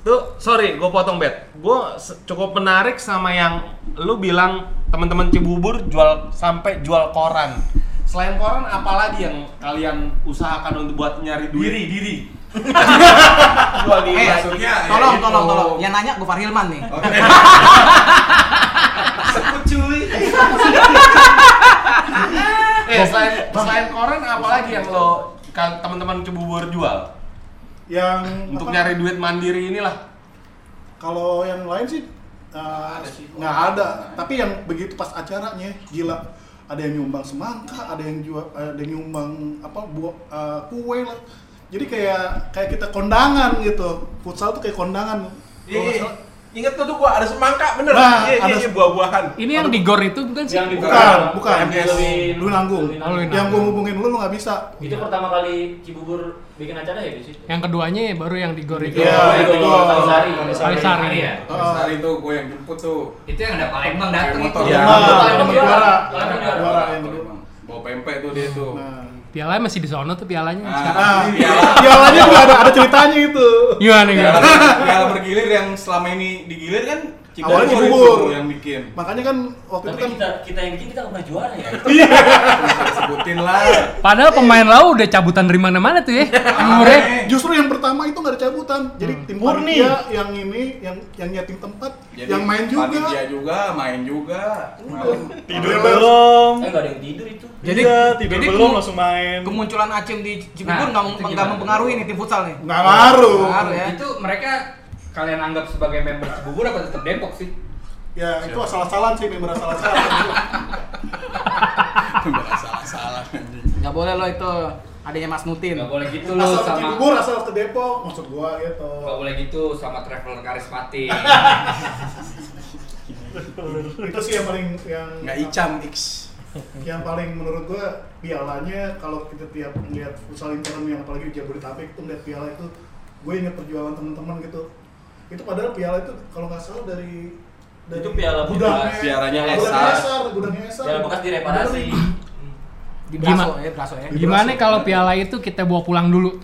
Tuh, sorry, gue potong bet. Gue cukup menarik sama yang lu bilang teman-teman Cibubur jual sampai jual koran. Selain koran, apalagi yang kalian usahakan untuk buat nyari duit? Diri, diri. Jual diri. Eh, maksudnya ya tolong, itu. tolong, tolong. Yang nanya Gofar Hilman nih. Oke. Sekut cuy. Eh, selain selain koran, apalagi yang lo teman-teman Cibubur jual yang untuk apa, nyari duit mandiri inilah? kalau yang lain sih uh, nggak ada tapi yang begitu pas acaranya gila ada yang nyumbang semangka ada yang jual ada yang nyumbang apa buah uh, kue lah jadi kayak kayak kita kondangan gitu futsal tuh kayak kondangan nggak salah- Ingat tuh tuh gua ada semangka bener. Nah, Iya, iya, ada iya, buah-buahan. Ini yang di gor itu bukan sih? Yang di bukan bukan MTS. lu nanggung yang gua hubungin lu lu nggak bisa Itu pertama kali Cibubur bikin acara ya di situ. Yang keduanya ya baru yang di gor itu. Iya, Oh, itu itu. Kalisari. Kalisari. ya. Hari itu gue yang jemput tuh. Itu yang ada Palembang datang itu. Iya. Nah, Palembang Palembang juara. Palembang juara. Juara yang kedua. Bawa pempek tuh dia tuh. Piala masih di sono tuh pialanya Ah. sekarang. Piala. pialanya juga ada ada ceritanya itu Gimana Piala, gimana? piala bergilir yang selama ini digilir kan Awalnya Cibubur Cibubur. itu yang bikin. Makanya kan waktu Tapi itu kan kita kita yang bikin kita nggak pernah juara ya. Sebutin lah. Padahal pemain lau udah cabutan dari mana-mana tuh ya. Umurnya. justru yang pertama itu nggak ada cabutan. Jadi tim Murni. yang ini yang yang nyeting tempat, Jadi yang main juga. Panitia juga, main juga. Tidur belum. Eh nggak ada yang tidur itu. Jadi Iya, tidur jadi belum langsung main. Kemunculan Acem di Cibubur Nah, nggak gimana? mempengaruhi nih tim futsal nih. Nggak ngaruh. Ngaruh ya. Itu mereka kalian anggap sebagai member Cibubur apa tetap Depok sih? Ya itu asal-asalan sih member asal-asalan. Salah-salah anjing. Nggak boleh lo itu adanya Mas Nutin. Gak boleh gitu ke sama Cibubur, asal ke Depok, maksud gua gitu. Gak boleh gitu sama traveler karismatik. itu sih yang paling yang Nggak icam X. yang paling menurut gua pialanya kalau kita tiap lihat futsal intern yang apalagi di Jabodetabek itu lihat piala itu gue inget perjuangan teman-teman gitu itu padahal piala itu kalau nggak salah dari dari Itu piala pialanya gudangnya Esar. Esar gudangnya Esar Piala bekas direparasi. Di Gimana? Braso ya, Braso ya. Gimana kalau piala itu kita bawa pulang dulu?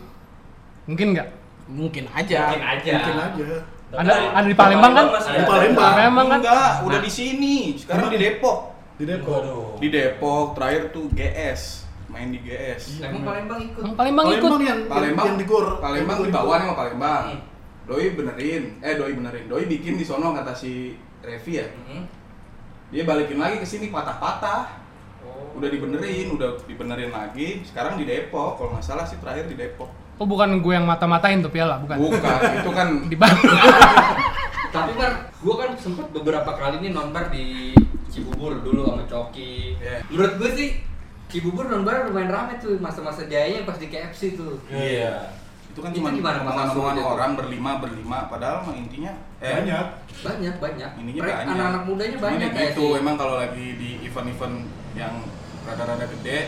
Mungkin nggak? Mungkin aja. Mungkin aja. mungkin aja Ada ada di Palembang kan? Di. Palembang. Palembang kan? Enggak, udah di sini. Sekarang di Depok. di Depok Di Depok terakhir tuh GS. Main di GS. Emang Palembang ikut. Palembang ikut. Palembang yang Palembang yang di gor Palembang yang di bawah sama Palembang. Doi benerin, eh Doi benerin. Doi bikin di sono kata si Revi ya. Mhm. Dia balikin lagi ke sini patah-patah. Udah dibenerin, udah dibenerin lagi. Sekarang di Depok, kalau nggak salah sih terakhir di Depok. Oh bukan gue yang mata-matain tuh piala, bukan? Bukan, itu kan Di Bandung. Tapi kan gua kan sempet beberapa kali nih nonbar di Cibubur dulu sama Coki. Iya. Menurut gue sih Cibubur nonbar lumayan rame tuh masa-masa jayanya pas di KFC tuh. Iya. Itu kan Itu cuma omongan-omongan tuh? orang berlima berlima padahal mah intinya eh banyak Banyak banyak. ininya Mereka- banyak Anak-anak mudanya Cuman banyak ya kayak gitu sih. emang kalau lagi di event-event yang rada-rada gede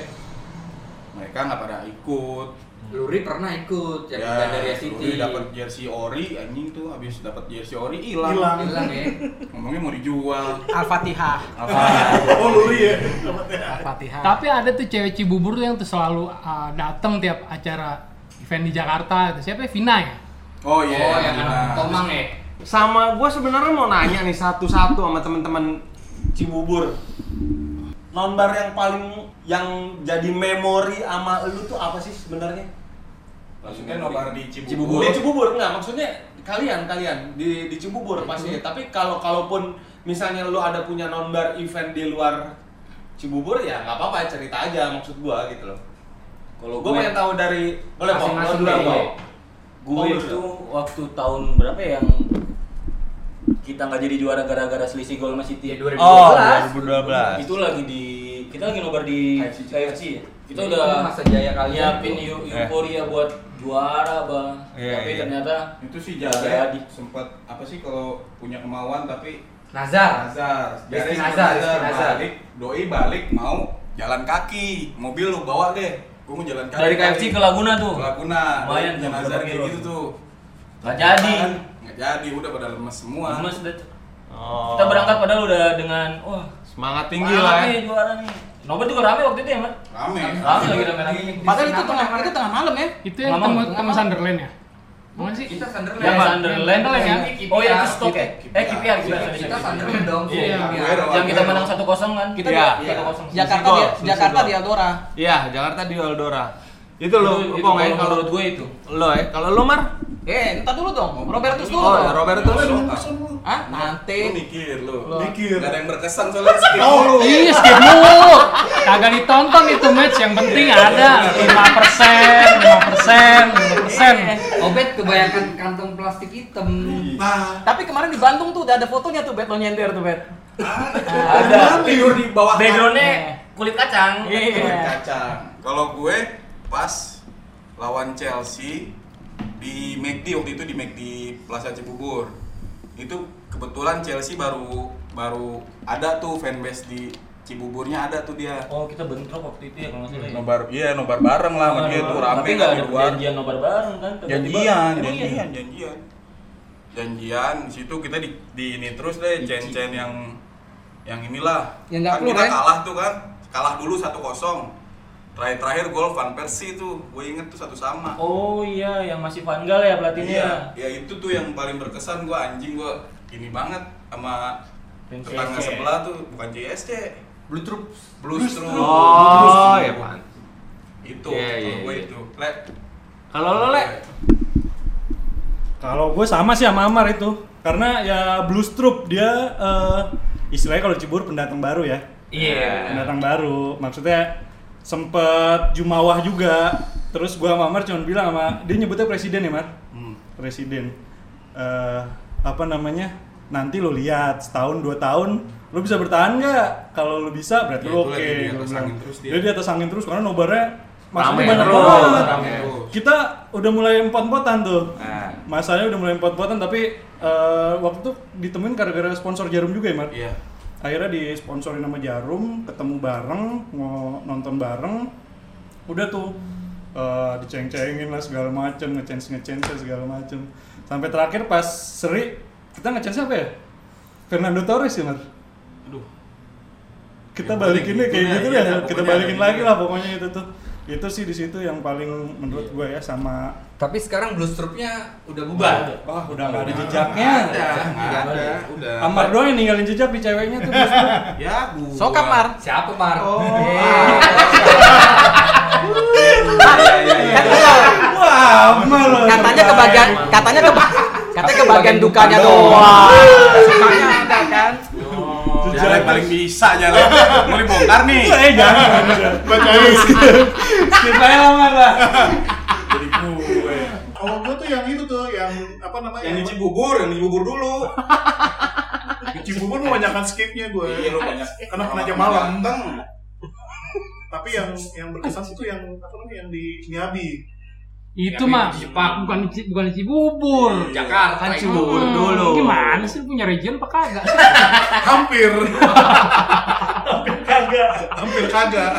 mereka nggak pada ikut Luri pernah ikut yang ya dari City. Luri dapat jersey ori anjing tuh habis dapat jersey ori hilang hilang Hilang ya. ngomongnya mau dijual Al-Fatihah. apa oh luri ya Al-Fatihah. Tapi ada tuh cewek Cibubur tuh yang tuh selalu uh, datang tiap acara event di Jakarta. Itu siapa ya? Vina ya? oh iya Oh, yang anak Tomang ya. Sama gue sebenarnya mau nanya nih satu-satu sama teman-teman Cibubur. Nonbar yang paling yang jadi memori sama lu tuh apa sih sebenarnya? maksudnya nobar di Cibubur, Cibubur. Di Cibubur enggak maksudnya kalian kalian di di Cibubur pasti. Tapi kalau kalaupun misalnya lu ada punya nonbar event di luar Cibubur ya nggak apa-apa cerita aja maksud gua gitu loh. Kalau Gua gue pengen tahu dari boleh Masing-masing deh. Pok. gue itu waktu tahun berapa ya yang kita nggak jadi juara gara-gara selisih gol sama City. Ya, 2012. Oh, 2012. Itu lagi di kita lagi nobar di KFC. Ya. Kita Itu udah masa jaya kalian nyiapin tuh. eu- euforia buat juara, Bang. Iya, Tapi iya. ternyata itu sih Jare sempat apa sih kalau punya kemauan tapi Nazar. Nazar, Jare Nazar, Rizky Nazar. balik, doi balik mau jalan kaki, mobil lu bawa deh, gua mau jalan kaki. dari KFC ke Laguna tuh. Ke Laguna, Lumayan tuh, Nazar kayak gitu tuh. Nggak jadi. Nggak jadi, udah pada lemes semua. Mas udah. Oh. Kita berangkat padahal udah dengan wah Semangat tinggi lah ya. nih juara nih. Nobar juga rame waktu itu ya, Mas? Rame. Rame lagi rame-rame. Padahal itu tengah itu tengah malam ya. Itu yang ketemu ketemu Sunderland ya? Bukan sih? Kita Sunderland. Yang Sunderland Sunderland ya? Oh itu stop. KPR. Eh, KPR, KPR. Kita Sunderland dong. Iya, Iya. Yang kita menang doang. 1-0 kan? Kita Iya. di Iya. 1-0. Jakarta di Jakarta di Eldora. Iya, Jakarta di Eldora. Itu lo, Itu- itu Pong, ya, kalau menurut gue itu. lo ya, kalau lo Mar? Eh, entar dulu dong. Robertus dulu. Oh, dong. Robertus. Ah, nanti. mikir lu. Lu. Mikir. Gak ada yang berkesan soalnya skip Oh. Iya, skip mulu. Kagak ditonton itu match. Yang penting ada 5%, 5%, 5%. Obet kebanyakan kantong plastik hitam. nah Tapi kemarin di Bandung tuh udah ada fotonya tuh Bet lo nyender tuh Bet. Ada. Tidur di bawah Backgroundnya kulit kacang. Iya. kacang. Kalau gue pas lawan Chelsea di McD waktu itu di McD Plaza Cibubur. Itu kebetulan Chelsea baru baru ada tuh fanbase di Cibuburnya ada tuh dia. Oh, kita bentrok waktu itu ya kalau nggak salah ya. Nobar, iya nobar bareng lah sama dia tuh rame Tapi nggak kan ada perjanjian nobar bareng kan? Janjian, iya? janjian, janjian. Janjian di situ kita di, di ini terus deh cen-cen yang yang inilah. Yang kan kita ya? kalah tuh kan. Kalah dulu 1-0. Terakhir terakhir gol Van Persie tuh, gue inget tuh satu sama. Oh iya, yang masih Van Gaal ya pelatihnya. Iya, ya itu tuh yang paling berkesan gue anjing gue ini banget sama tetangga CSC. sebelah tuh bukan CSC, Blue Troop. Blues True. Oh, ya pan. Itu, Iya, kalau iya, gue iya. itu. Le, Kalau lo le, Kalau gue sama sih sama Amar itu. Karena ya Blues Troop dia eh, istilahnya kalau Cibubur pendatang baru ya. iya. Pendatang baru. Maksudnya sempet jumawah juga. Terus gua sama Amar cuma bilang sama dia nyebutnya presiden ya, Mar? Presiden. Eh, apa namanya? Nanti lo lihat setahun dua tahun lo bisa bertahan nggak? Kalau lo bisa berarti Ya, lo oke. lagi di gua atas bilang. angin terus dia. Dia di atas angin terus karena nobarnya masuknya Rame banyak banget. Kita udah mulai empot-empotan tuh. Nah. Masanya udah mulai empot-empotan tapi eh, waktu itu ditemuin gara-gara sponsor jarum juga ya, Mar? Iya. Akhirnya disponsorin sama Jarum, ketemu bareng, mau nonton bareng. Udah tuh eh, diceng-cengin lah segala macem, ngechance ngechance segala macem. Sampai terakhir pas seri kita ngechance apa ya? Fernando Torres ya, Mar? Aduh. Kita Ya, balikinnya gitu kayak deh, gitu ya, pokoknya kita balikin lagi lah pokoknya itu tuh. Itu sih di situ yang paling menurut gue ya sama Tapi sekarang Blue Troop-nya udah bubar. Wah, udah nggak ada jejaknya. Ada, nggak ada, udah. Amar doang yang ninggalin jejak di ceweknya tuh. Bro. Ya, gua. Sok Amar. Siapa, Mar? Oh. Iya, iya, iya. Katanya kebagian katanya ke katanya kebagian dukanya doang. Sukanya? Jalek paling bisa Jalek. Mau dibongkar nih. Eh, jangan. Bacain. Skip aja lah, Amar lah. Jadi gue. Kalau gue tuh yang itu tuh, yang apa namanya? Yang di Cibubur, yang di Cibubur dulu. Di Cibubur mah banyakan skipnya gue. Iya, lu banyak. Karena kena jam malam. Tapi yang yang berkesan itu yang apa namanya yang di Miyabi. Itu mah Pak bukan bukan di Cibubur. Jakarta Kan. Cibubur Hmm, dulu. Gimana sih punya region apa kagak? Hampir. kagak. Hampir kagak.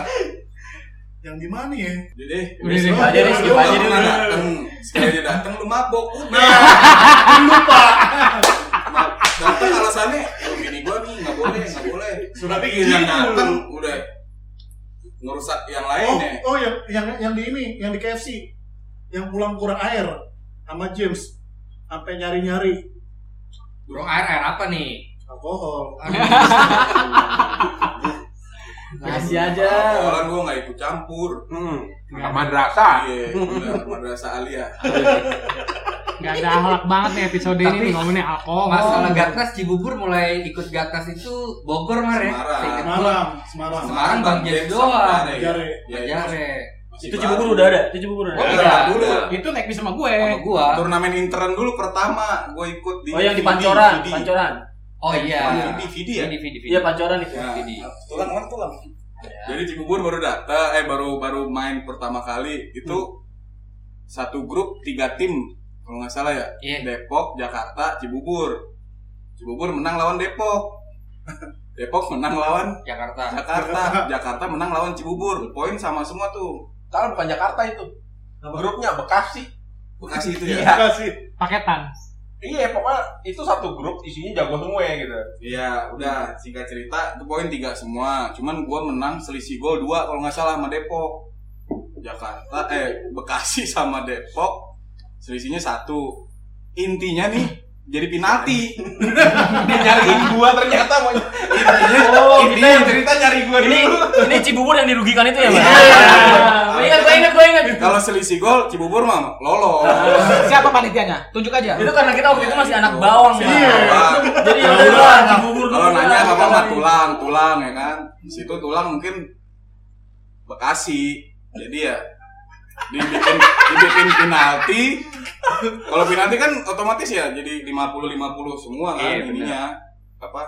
Yang di mana ya? Udah deh. Udah deh. Lu aja deh, skip aja pernah dateng. Sekali dateng lu mabok. Udah. Lupa. Dateng alasannya, "Oh, ini gua nih nggak boleh, nggak boleh. Sudah bikin. yang dateng udah ngerusak yang lain Oh, deh. oh yang yang yang di ini, yang di KFC. Yang pulang kurang air sama James sampai nyari-nyari Bro, air air apa nih? alkohol. Masih aja. Orang gua nggak ikut campur. Hmm. Madrasah. Iya, udah madrasah alia. Gak ada akhlak banget nih episode ini nih ngomongnya alkohol. Masalah Gatnas Cibubur mulai ikut Gatnas itu Bogor Mar ya? Semarang. Semarang, Semarang. Bang James doang. Jare. Jare. Ya, masih Itu. Cibubur udah ada, itu Cibubur udah Oh, ada. iya. dulu. Itu naik bis sama gue. Sama gua. Turnamen intern dulu pertama gue ikut di Oh yang di Pancoran, VD. Pancoran. Oh iya. VD, VD ya? Vidi, Vidi. Iya Pancoran itu. Ya, VD. tulang mana tulang? Jadi Cibubur baru datang, eh baru baru main pertama kali itu satu grup tiga tim kalau nggak salah ya. Iya. Depok, Jakarta, Cibubur. Cibubur menang lawan Depok. Depok menang lawan Jakarta. Jakarta. Jakarta menang lawan Cibubur. Poin sama semua tuh. Kalau bukan Jakarta itu. Grupnya Bekasi. Bekasi itu ya. Iya. Kasih. Paketan. Iya, pokoknya itu satu grup isinya jago semua ya gitu. Iya, udah singkat cerita itu poin tiga semua. Cuman gua menang selisih gol dua kalau nggak salah sama Depok. Jakarta eh Bekasi sama Depok selisihnya satu. Intinya nih jadi penalti. Dia nyariin gua ternyata mau Oh, intinya yang cerita nyari gua Ini dulu. ini Cibubur yang dirugikan itu ya, Mas? Iya. Ingat, gue ingat, gue ingat. Kalau selisih gol Cibubur mah lolos. Siapa panitianya? Tunjuk aja. Itu karena kita waktu itu masih anak bawang. Iya. Jadi ya udah Cibubur. Kalau nanya apa mah tulang, tulang ya kan. Di situ tulang mungkin Bekasi. Jadi ya dibikin dibikin penalti. Kalau penalti kan otomatis ya jadi 50 50 semua kan Iya, ininya. Apa?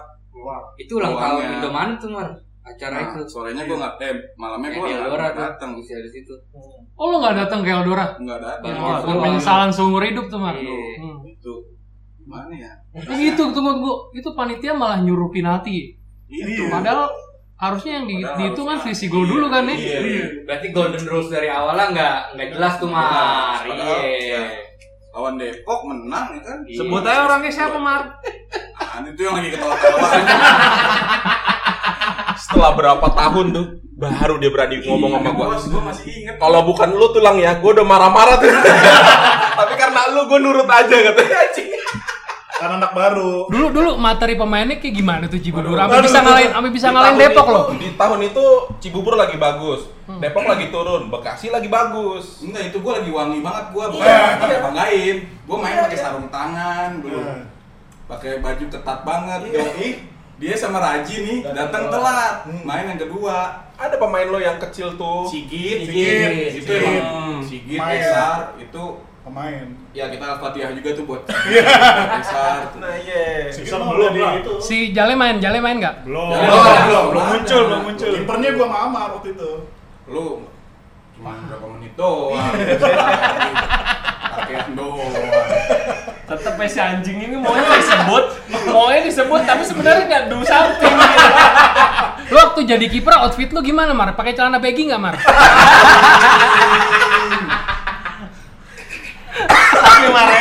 Itu ulang tahun Indomaret tuh, Mar. Acara Nah, itu. sorenya gua nggak eh malamnya di nggak datang. Bisa di situ. Oh lo nggak datang ke Eldora? Nggak datang. Yang Oh, penyesalan seumur hidup tuh, Mar. Iya. Hmm. Itu gimana ya? Itu tunggu tunggu. Itu panitia malah nyuruh penalti. Itu. Padahal harusnya yang di, Padahal dihitung kan selisih gol dulu kan nih. Iya. iya. Berarti golden rules dari awalnya nggak nggak jelas tuh, Mar. Padahal, Iya. ya, lawan Depok menang ya kan. Iya. Sebut aja orangnya siapa, Mar? Ah, itu yang lagi ketawa-tawa. Setelah berapa tahun tuh? baru dia berani ngomong sama gua. Gua masih inget. Kalau bukan lu tuh lang ya, gua udah marah-marah tuh. Tapi karena lu gua nurut aja katanya anjing. Karena anak baru. Dulu dulu materi pemainnya kayak gimana tuh Cibubur? Sampai bisa ngalahin, sampai bisa ngalahin Depok itu- loh. Di tahun itu Cibubur lagi bagus. Depok lagi turun, Bekasi lagi bagus. Enggak, itu gua lagi wangi banget gua, bukan Iya. pakai banggain. Gua main pakai sarung tangan dulu. Iya. Pakai baju ketat banget. Doi, dia sama Raji nih datang telat. Main yang kedua. Ada pemain lo yang kecil tuh. Sigit, Sigit, itu Sigit. emang Sigit, Main. Esar, itu Pemain. ya kita Al-Fatihah juga tuh buat Esar. Nah, iya. Sisa belum di lah. itu. Si Jale main, Jale main nggak? Belum. Belum, Belum, belum, belum belum muncul, belum muncul. Kipernya gua sama Amar waktu itu. Lu cuma berapa menit doang. Pakaian doang. Tetep ya si anjing ini maunya disebut, maunya disebut tapi sebenarnya nggak do something. Lu waktu jadi kiper outfit lu gimana, Mar? Pakai celana baggy nggak, Mar? Tapi Mare,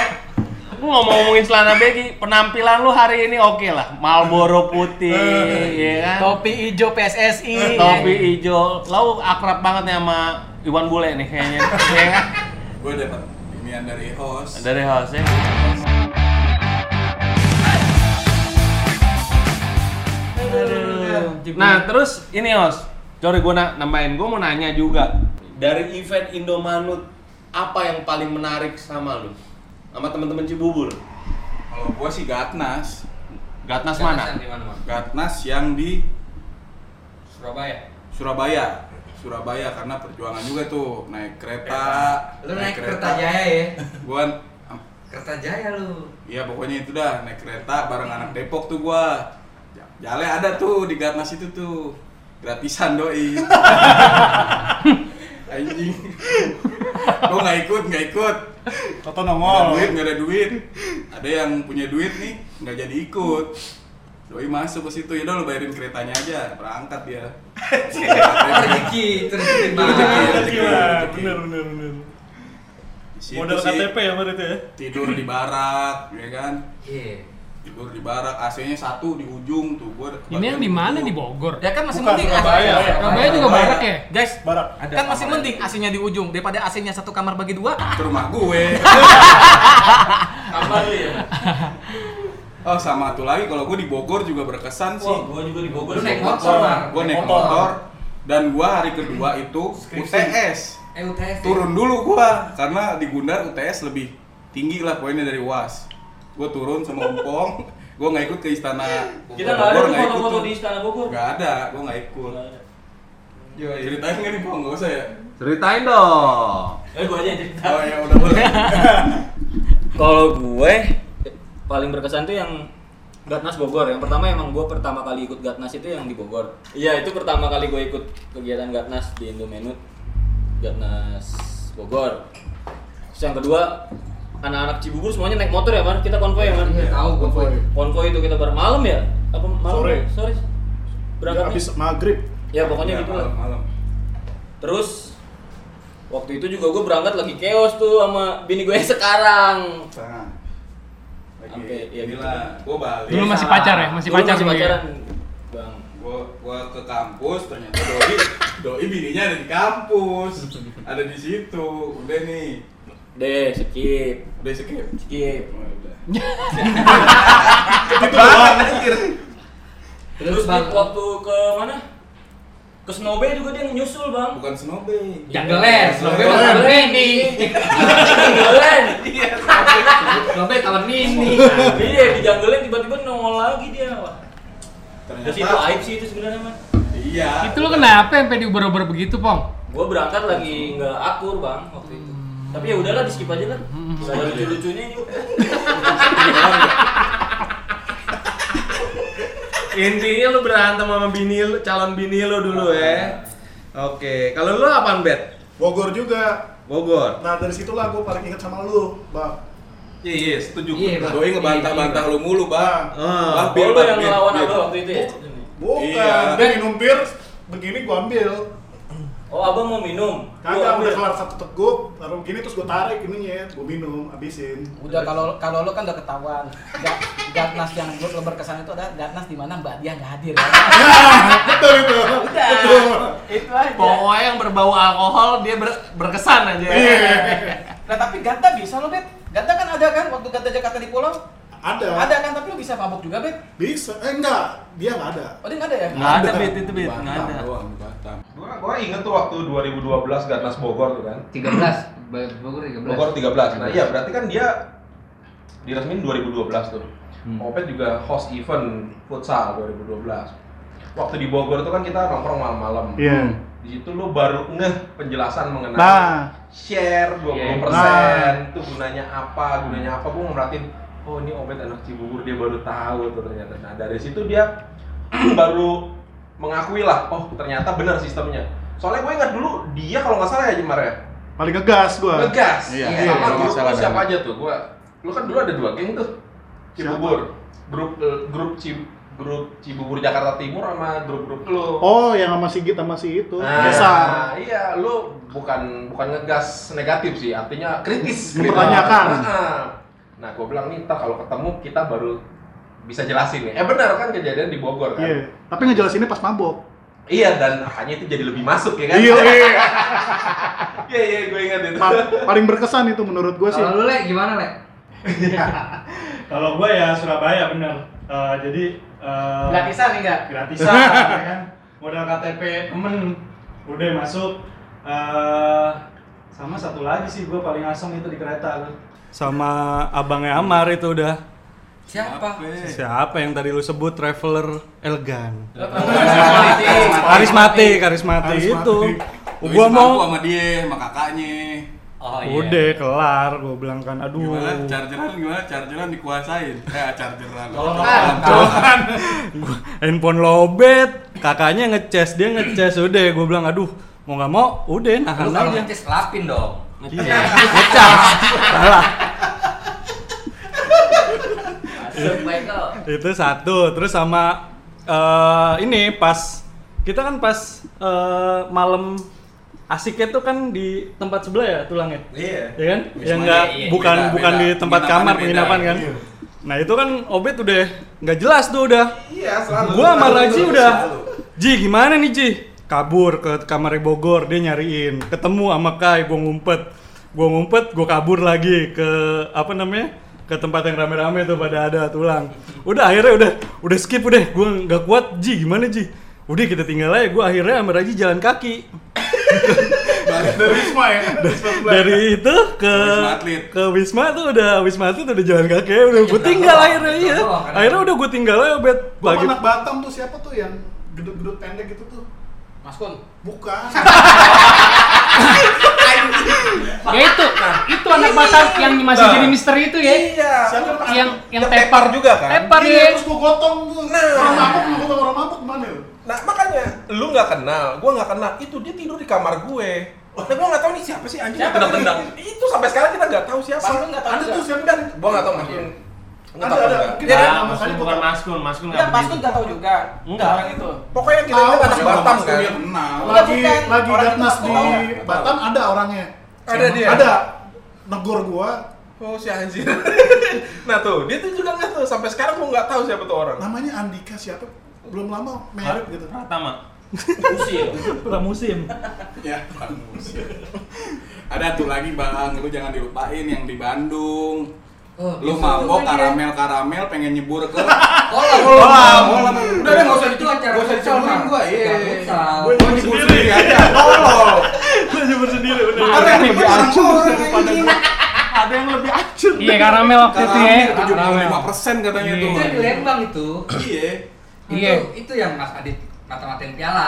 lu ngomong-ngomongin celana baggy, penampilan lu hari ini oke lah. Marlboro putih, ya kan? Topi hijau PSSI. Topi hijau. Lu akrab banget nih sama Iwan Bule nih kayaknya. ya kan? Gue dapat inian dari host. Dari house ya. Nah, terus ini Os. Sorry gue na nambahin, gue mau nanya juga. Dari event Indomanut, apa yang paling menarik sama lu? Sama teman-teman Cibubur? Kalau gua sih Gatnas. Gatnas mana? Di mana, Mas? Gatnas yang di Surabaya. Surabaya. Surabaya karena perjuangan juga tuh naik kereta. Lu naik kereta Jaya ya? Gua Kereta Jaya lu. Iya pokoknya itu dah naik kereta bareng anak Depok tuh gua. Jale ada tuh di Gatnas itu tuh. Gratisan doi. Anjing. Gua nggak ikut, nggak ikut. Toto nongol. duit, nggak ada duit. Ada yang punya duit nih, nggak jadi ikut. Doi masuk ke situ, ya udah lu bayarin keretanya aja, berangkat dia. Rezeki, rezeki banget. rezeki. Gila, bener bener bener. Sih KTP ya itu ya. Tidur di barak, ya kan? Iya. Tidur di barak, AC-nya satu di ujung tuh. Gua Ini yang di mana di Bogor? Ya kan masih Bukan, mending Surabaya. AC. Surabaya juga barak ya? Guys, Barak. kan masih mending AC-nya di ujung daripada AC-nya satu kamar bagi dua. ke rumah gue. Kamar ya? Oh sama satu lagi kalau gue di Bogor juga berkesan sih. Wah, gua juga di Bogor. Lu naik motor. Gue naik motor dan gua hari kedua itu UTS. Eh, UTS. ya? Turun dulu gua karena di Gundar UTS lebih tinggi lah poinnya dari UAS. Gue turun sama Umpong, gue nggak ikut ke istana. Kita nggak ada foto-foto di Istana Bogor. Nggak ada, gue nggak ikut. Ceritain nggak nih Pong? Nggak usah ya? Ceritain dong. Eh, gua aja yang cerita. Oh ya udah boleh. Kalau gue paling berkesan tuh yang Gatnas Bogor. Yang pertama emang gue pertama kali ikut Gatnas itu yang di Bogor. Iya itu pertama kali gue ikut kegiatan Gatnas di Indomenut Gatnas Bogor. Terus yang kedua anak-anak Cibubur semuanya naik motor ya man. Kita konvoy ya man. Iya, tahu gua boy. Konvoy itu kita bar malam ya? Apa malam? Sore. Sore. Berangkatnya? Habis maghrib. Ya pokoknya Ya, gitu lah. malam-malam. Terus waktu itu juga gue berangkat lagi chaos tuh sama bini gue yang sekarang. Nah, lagi Sampai, ya gitu. inilah, gue balik. Dulu masih pacar ya? Masih Dulu pacar masih ya? pacaran, bang. gua gua ke kampus ternyata doi doi bininya ada di kampus ada di situ udah nih Deh, skip, udah skip skip. Oh, udah. Itu doang. Terus Bang. waktu ke mana? Ke Snobe juga dia nyusul bang. bukan snobe Janggelan, Slobe mah Janggelan. tahun ini. Janggelan. Slobe tahun ini. Iya di Janggelan tiba-tiba nongol lagi dia. Wah. ternyata Terus itu aib sih itu sebenarnya man. iya Itu lu kenapa sampai diuber-uber begitu, Pong? Gue berangkat lagi nggak akur bang waktu itu. Tapi ya udahlah di skip aja lah. Gak ada lucu-lucunya juga. Intinya lu berantem sama bini lu, calon bini lu dulu ya. Oke, kalau lu apaan bet? Bogor juga. Bogor. Nah dari situlah gue paling inget sama lu, bang. iya iya setuju Iya, doi ngebantah-bantah lu mulu bang Ah. Bang, Oh lu yang Bir, ngelawan Bir. Abah waktu itu ya? Bukan, Iya. dia minum bir, begini gue ambil. Oh, abang mau minum? Kagak ambil. udah kelar satu teguk, taruh begini terus gue tarik ininya, gue minum, habisin. Udah kalau kalau lo kan udah ketahuan. Ga- Gatnas yang buat lo berkesan itu adalah Gatnas di mana Mbak Dia nggak hadir. Betul itu. Udah. Betul. Itu aja. Pokoknya yang berbau alkohol dia ber- berkesan aja. Iya. Nah tapi Gata bisa lo, Bet. Gata kan ada kan waktu Gata Jakarta di pulau? Ada. Ada kan tapi lo bisa mabuk juga, Bet. Bisa. Eh enggak, dia enggak ada. Oh, dia nggak ada ya? Nggak ada bet itu bet, nggak ada. doang di Batam. Gua, gua inget tuh waktu 2012 Gatnas Bogor tuh kan. 13 Bogor 13 Bogor 13. Nah, iya berarti kan dia diresmin 2012 tuh. Hmm. Opet juga host event futsal 2012. Waktu di Bogor tuh kan kita nongkrong malam-malam. Iya. Di situ lu baru ngeh penjelasan mengenai Nah. share 20% Nah. itu gunanya apa, gunanya apa. Gua ngeliatin oh ini Opet anak Cibubur dia baru tahu tuh ternyata. Nah, dari situ dia baru mengakui lah, oh ternyata benar sistemnya. Soalnya gue ingat dulu dia kalau nggak salah ya Jemar ya, Paling ngegas gua. ngegas. Iya, Iya, iya, sama kalau grup siapa aja tuh? Gua lu kan dulu ada dua geng tuh. Cibubur. Grup eh, grup Cib grup Cibubur Jakarta Timur sama grup-grup lu. Oh, yang sama Sigit sama si itu. Nah, Besar. iya, lu bukan bukan ngegas negatif sih, artinya kritis. Mempertanyakan. Nah, nah gue bilang nih, ntar kalau ketemu kita baru bisa jelasin nih. Eh benar kan kejadian di Bogor kan? Iya. Tapi ngejelasinnya pas mabok. Iya, dan makanya itu jadi lebih masuk ya kan? Iya, iya. Iya, iya, gue ingat itu. Pa- paling berkesan itu menurut gua sih. Kalau lu Le gimana Le? Kalau gue ya Surabaya bener. Eh, jadi eh, Gratisan nih enggak? gratisan ya kan. Modal KTP temen udah masuk. Eh, sama satu lagi sih gue paling asem itu di kereta tuh. Sama abangnya Amar itu udah. Siapa? Siapa yang tadi lu sebut traveler elegan? Karismatik. Karismatik, karismatik itu. Gua mau sama dia, sama kakaknya. Oh udah kelar, gua bilang kan aduh. Gimana chargeran gimana? Chargeran dikuasain. Eh, chargeran. Kan, Gua- handphone lobet, kakaknya ngecas, dia ngecas udah gua bilang aduh mau nggak mau udah nahan Lu kalau aja. ngeces lapin dong. Iya, ngecas. Salah. Itu satu, terus sama eh, ini pas kita kan pas eh, malam asiknya tuh kan di tempat sebelah ya tulangnya. Iya. Ya kan? Wisma Yang enggak iya, iya. bukan Beda, bukan beda. di tempat Penginapannya kamar beda. penginapan kan. Iya. Nah, itu kan Obet udah nggak jelas tuh udah. Iya, selalu. Gua sama Raji udah selalu. Ji gimana nih Ji? Kabur ke kamar Bogor, dia nyariin. Ketemu sama Kai, gua ngumpet. Gua ngumpet, gua kabur lagi ke apa namanya? ke tempat yang rame-rame tuh pada ada tulang. Udah akhirnya udah udah skip udah, gua nggak kuat Ji gimana Ji? Udah kita tinggal aja, gua akhirnya sama Raji jalan kaki. Dari Wisma ya. Sebelah. Dari itu ke ke Wisma tuh udah Wisma Atlet udah jalan kaki udah gua tinggal akhirnya iya. Akhirnya udah gua tinggal aja bet Gua lagi. anak Batam tuh siapa tuh yang gedut-gedut pendek gitu tuh? Mas Kun. Bukan. Ya itu, itu anak Batam yang masih jadi misteri itu ya. Iya. Siapa Yang yang Yang tepar tepar juga kan? Tepar Iya, ya. terus gua gotong tuh. Orang mabuk, gua gotong orang mabuk mana? Nah makanya lu nggak kenal, gua nggak kenal. Itu dia tidur di kamar gue. Nah gua nggak tahu nih siapa sih anjing Siapa? tendang-tendang. Itu sampai sekarang kita nggak tahu siapa. Pas lu nggak tahu tuh siapa Dan kan? gua nggak tahu mungkin. Ada, ada. Mungkin Ya, ada Ya, nama Mas kali bukan tahu. Mas Kun, Mas Kun Enggak, Mas Kun nggak tahu juga. Enggak. Orang itu. Pokoknya yang kita Tahu, ingat anak siapa Batam kan. Enggak, Lagi bukan. lagi aku di. Batam ada orangnya. Ada dia. Ada. Negor gua Oh si anjir. nah tuh dia tuh juga nggak tahu sampai sekarang gua nggak tahu siapa tuh orang. namanya Andika siapa? Belum lama merit gitu. Pratama. Usil. pramusim. Ya, Ada tuh lagi bang, lu jangan dilupain yang di Bandung. Oh, Lu mabok dia. karamel karamel pengen nyebur ke Kolam. kolam. kolam. Udah deh nggak usah Itu acara nggak usah Bang. gua. Iya. Gua nyebur sendiri aja. Tolol. Gua nyebur sendiri udah. Ada yang lebih anjing. Ada yang lebih acur. Iya karamel waktu itu ya. Karamel tujuh puluh lima persen katanya Iya. tuh. Itu di Lembang itu. Iya. Iya. Itu, itu yang Mas Adit mata-matain piala.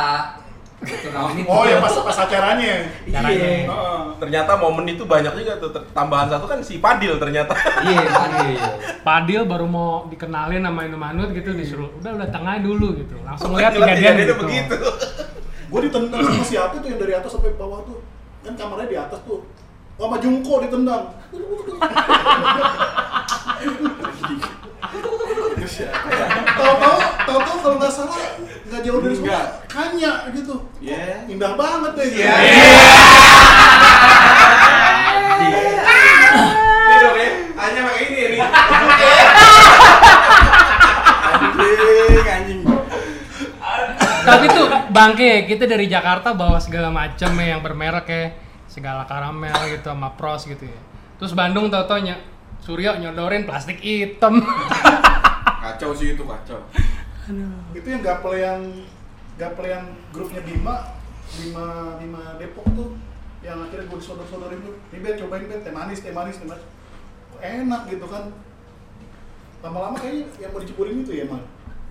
Oh ya pas pas acaranya. Caranya. Heeh. Ternyata momen itu banyak juga tuh. Tambahan satu kan si Padil ternyata. Iya, Adit. Padil baru mau dikenalin sama Indomanut gitu disuruh udah udah tengah dulu gitu. Langsung lihat Lihat kejadian kejadiannya gitu. begitu. Gue ditendang sama siapa tuh yang dari atas sampai bawah tuh. Kan kamarnya di atas tuh. Oh, sama Jungko ditendang. Tahu-tahu, tahu-tahu kalau nggak salah nggak jauh dari sekolah kanya gitu. Iya. Indah banget deh. Iya. Ini dong ya, hanya pakai ini ya nih. Anjing, anjing. Tapi tuh bangke kita dari Jakarta bawa segala macam ya yang bermerek ya segala karamel gitu sama pros gitu ya. Terus Bandung tau nya Suryo nyodorin plastik hitam. Kacau sih itu kacau. Itu yang gapel yang gapel yang grupnya Bima Bima Bima Depok tuh yang akhirnya gue disodor-sodorin tuh ini bet cobain bet teh manis teh manis teh manis enak gitu kan lama-lama kayaknya yang mau diceburin itu ya emang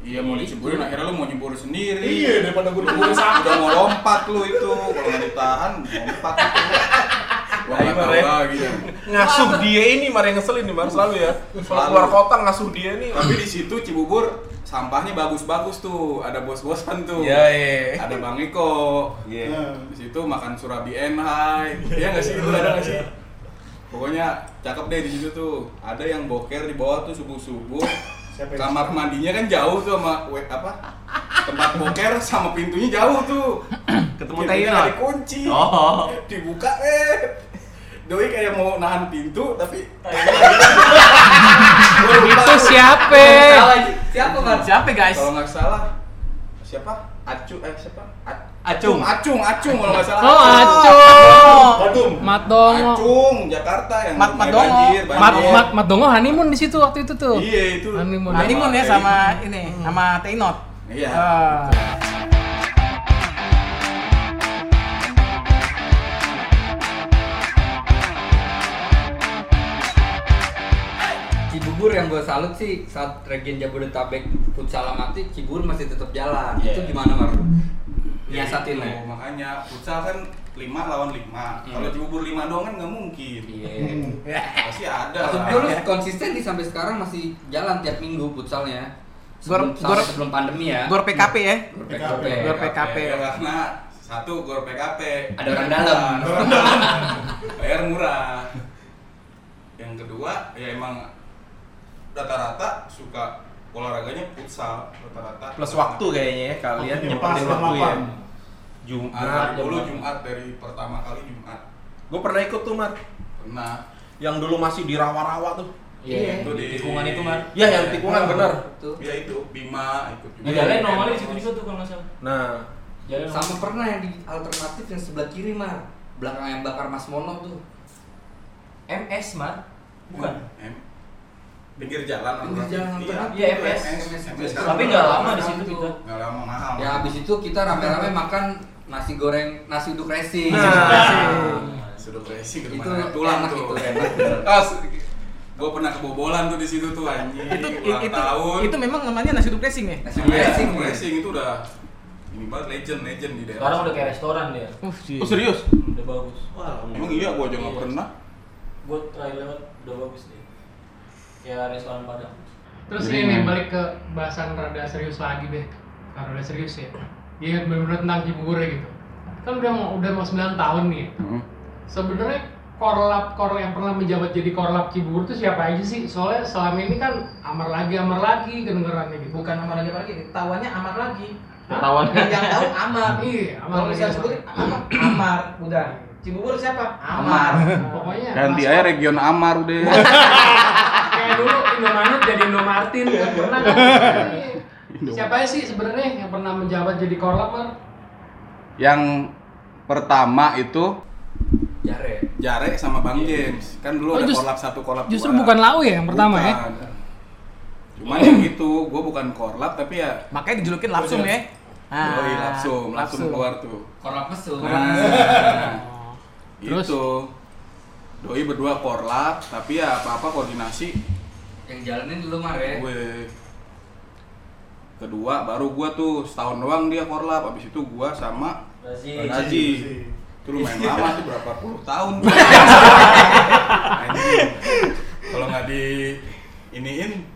Iya mau diceburin, akhirnya lu mau nyebur sendiri. iya daripada gue diceburin sama Udah mau lompat lu itu, kalau nggak ditahan lompat itu. Tahu Mare. lagi ya. Ngasuh dia ini Mar yang ngeselin nih Mar selalu ya. Kalau keluar kota ngasuh dia nih. Tapi di situ Cibubur sampahnya bagus-bagus tuh, ada bos-bosan tuh. Iya, iya. Ada Bang Iko. Iya. Nah, Di situ makan surabi enhai. Iya nggak sih itu ada nggak sih? Pokoknya cakep deh di situ tuh. Ada yang boker di bawah tuh subuh-subuh. siapa yang Kamar mandinya kan jauh tuh sama we- apa? Tempat boker sama pintunya jauh tuh. Ketemu Taylor. nggak dikunci. Oh. Dibuka eh. Doi kayak mau nahan pintu tapi Itu siapa? Siapa Mar? Siapa guys? kalau nggak salah siapa? Acu eh siapa? Acung. Acung, Acung kalau nggak salah. Oh, Acung. Badung Mat Dongo. Acung, Jakarta yang Mat- Mat Dongo. banjir, Mat banjir. Mat Mat Dongo honeymoon di situ waktu itu tuh. Iya itu. Honeymoon. Honeymoon ya sama ini, sama Teinot. Iya. Cibubur yang gue salut sih saat Regen Jabodetabek futsal mati Cibubur masih tetap jalan. Iya. Itu gimana Mar? Ya, Nyiasatin itu, ya. makanya futsal kan 5 lawan 5. Hmm. Kalau Cibubur 5 doang kan nggak mungkin. Iya. Pasti ada. Maksud lah. gue lu konsisten nih sampai sekarang masih jalan tiap minggu futsalnya. Sebelum, Gor- gor- sebelum pandemi ya. Gor PKP ya. Gor PKP. Gor PKP. Ya, karena satu gor PKP. Ada orang dalam. Bayar murah. Yang kedua ya emang rata-rata suka olahraganya futsal rata-rata. Plus waktu kayaknya ya kalian pas, waktu ya. Jumat. Dulu Jumat dari pertama kali Jumat. Gue pernah ikut tuh Mar. Pernah. Yang dulu masih di rawa-rawa tuh. Iya. Itu di tikungan itu, Mar. Ya yang tikungan bener. Tuh. Ya itu Bima ikut juga. Jalan normalnya di situ juga tuh kalau nggak salah. Nah, Jalan Sama pernah yang di alternatif yang sebelah kiri Mar. Belakang yang bakar Mas Mono tuh. MS, Mar. Bukan. M. Pinggir jalan. Pinggir jalan Iya, alternatif. Iya, MS. MS. Tapi nggak lama di situ kita. Nggak lama mahal. Ya habis itu kita rame-rame makan nasi goreng nasi uduk racing. Nah. Sudah racing ke itu rumah tulang enak tuh. itu. As, gue pernah kebobolan tuh di situ tuh anjing. Itu ulang itu tahun. itu memang namanya nasi uduk racing ya? Nasi Iya, racing. racing itu udah ini banget legend legend di daerah. Sekarang udah kayak restoran dia. Uh, oh serius? Udah bagus. Emang iya gua aja nggak pernah. Gue try lewat udah bagus deh. Kayak restoran Padang. Terus Jadi ini balik ke bahasan rada serius lagi deh. Karena udah serius ya. Iya benar-benar tentang Cibubur ya gitu. Kan udah mau udah mau 9 tahun nih. Sebenarnya korlap korlap yang pernah menjabat jadi korlap Cibubur tuh siapa aja sih? Soalnya selama ini kan amar lagi amar lagi kedengerannya gitu. bukan Amar lagi lagi, tawannya Amar lagi. Ketahuan. Yang, yang tahu Amar. Iya, Amar Kalau misalnya Amar sebutin. Amar, Amar, udah. Cibubur siapa? Amar. Pokoknya Ganti aja region Amar udah. Indomaret jadi Indomartin kan pernah kan? Siapa aja sih sebenarnya yang pernah menjabat jadi korlap? Yang pertama itu Jare. Jare sama Bang James. Kan dulu Oh, ada just- korlap satu korlap Justru dua. bukan Lau ya yang pertama ya? Bukan. Cuman yang gitu, gua bukan korlap tapi ya Makanya dijulukin lapsum ya. Ah, Doi lapsum, lapsum keluar tuh. Korlap mesum. Nah, Terus? itu doi berdua korlap tapi ya apa-apa koordinasi Yang jalanin dulu Mar ya. gue kedua baru gua tuh setahun doang dia korlap habis itu gua sama Razi. Raji itu lumayan lama tuh berapa puluh tahun kalau nggak di iniin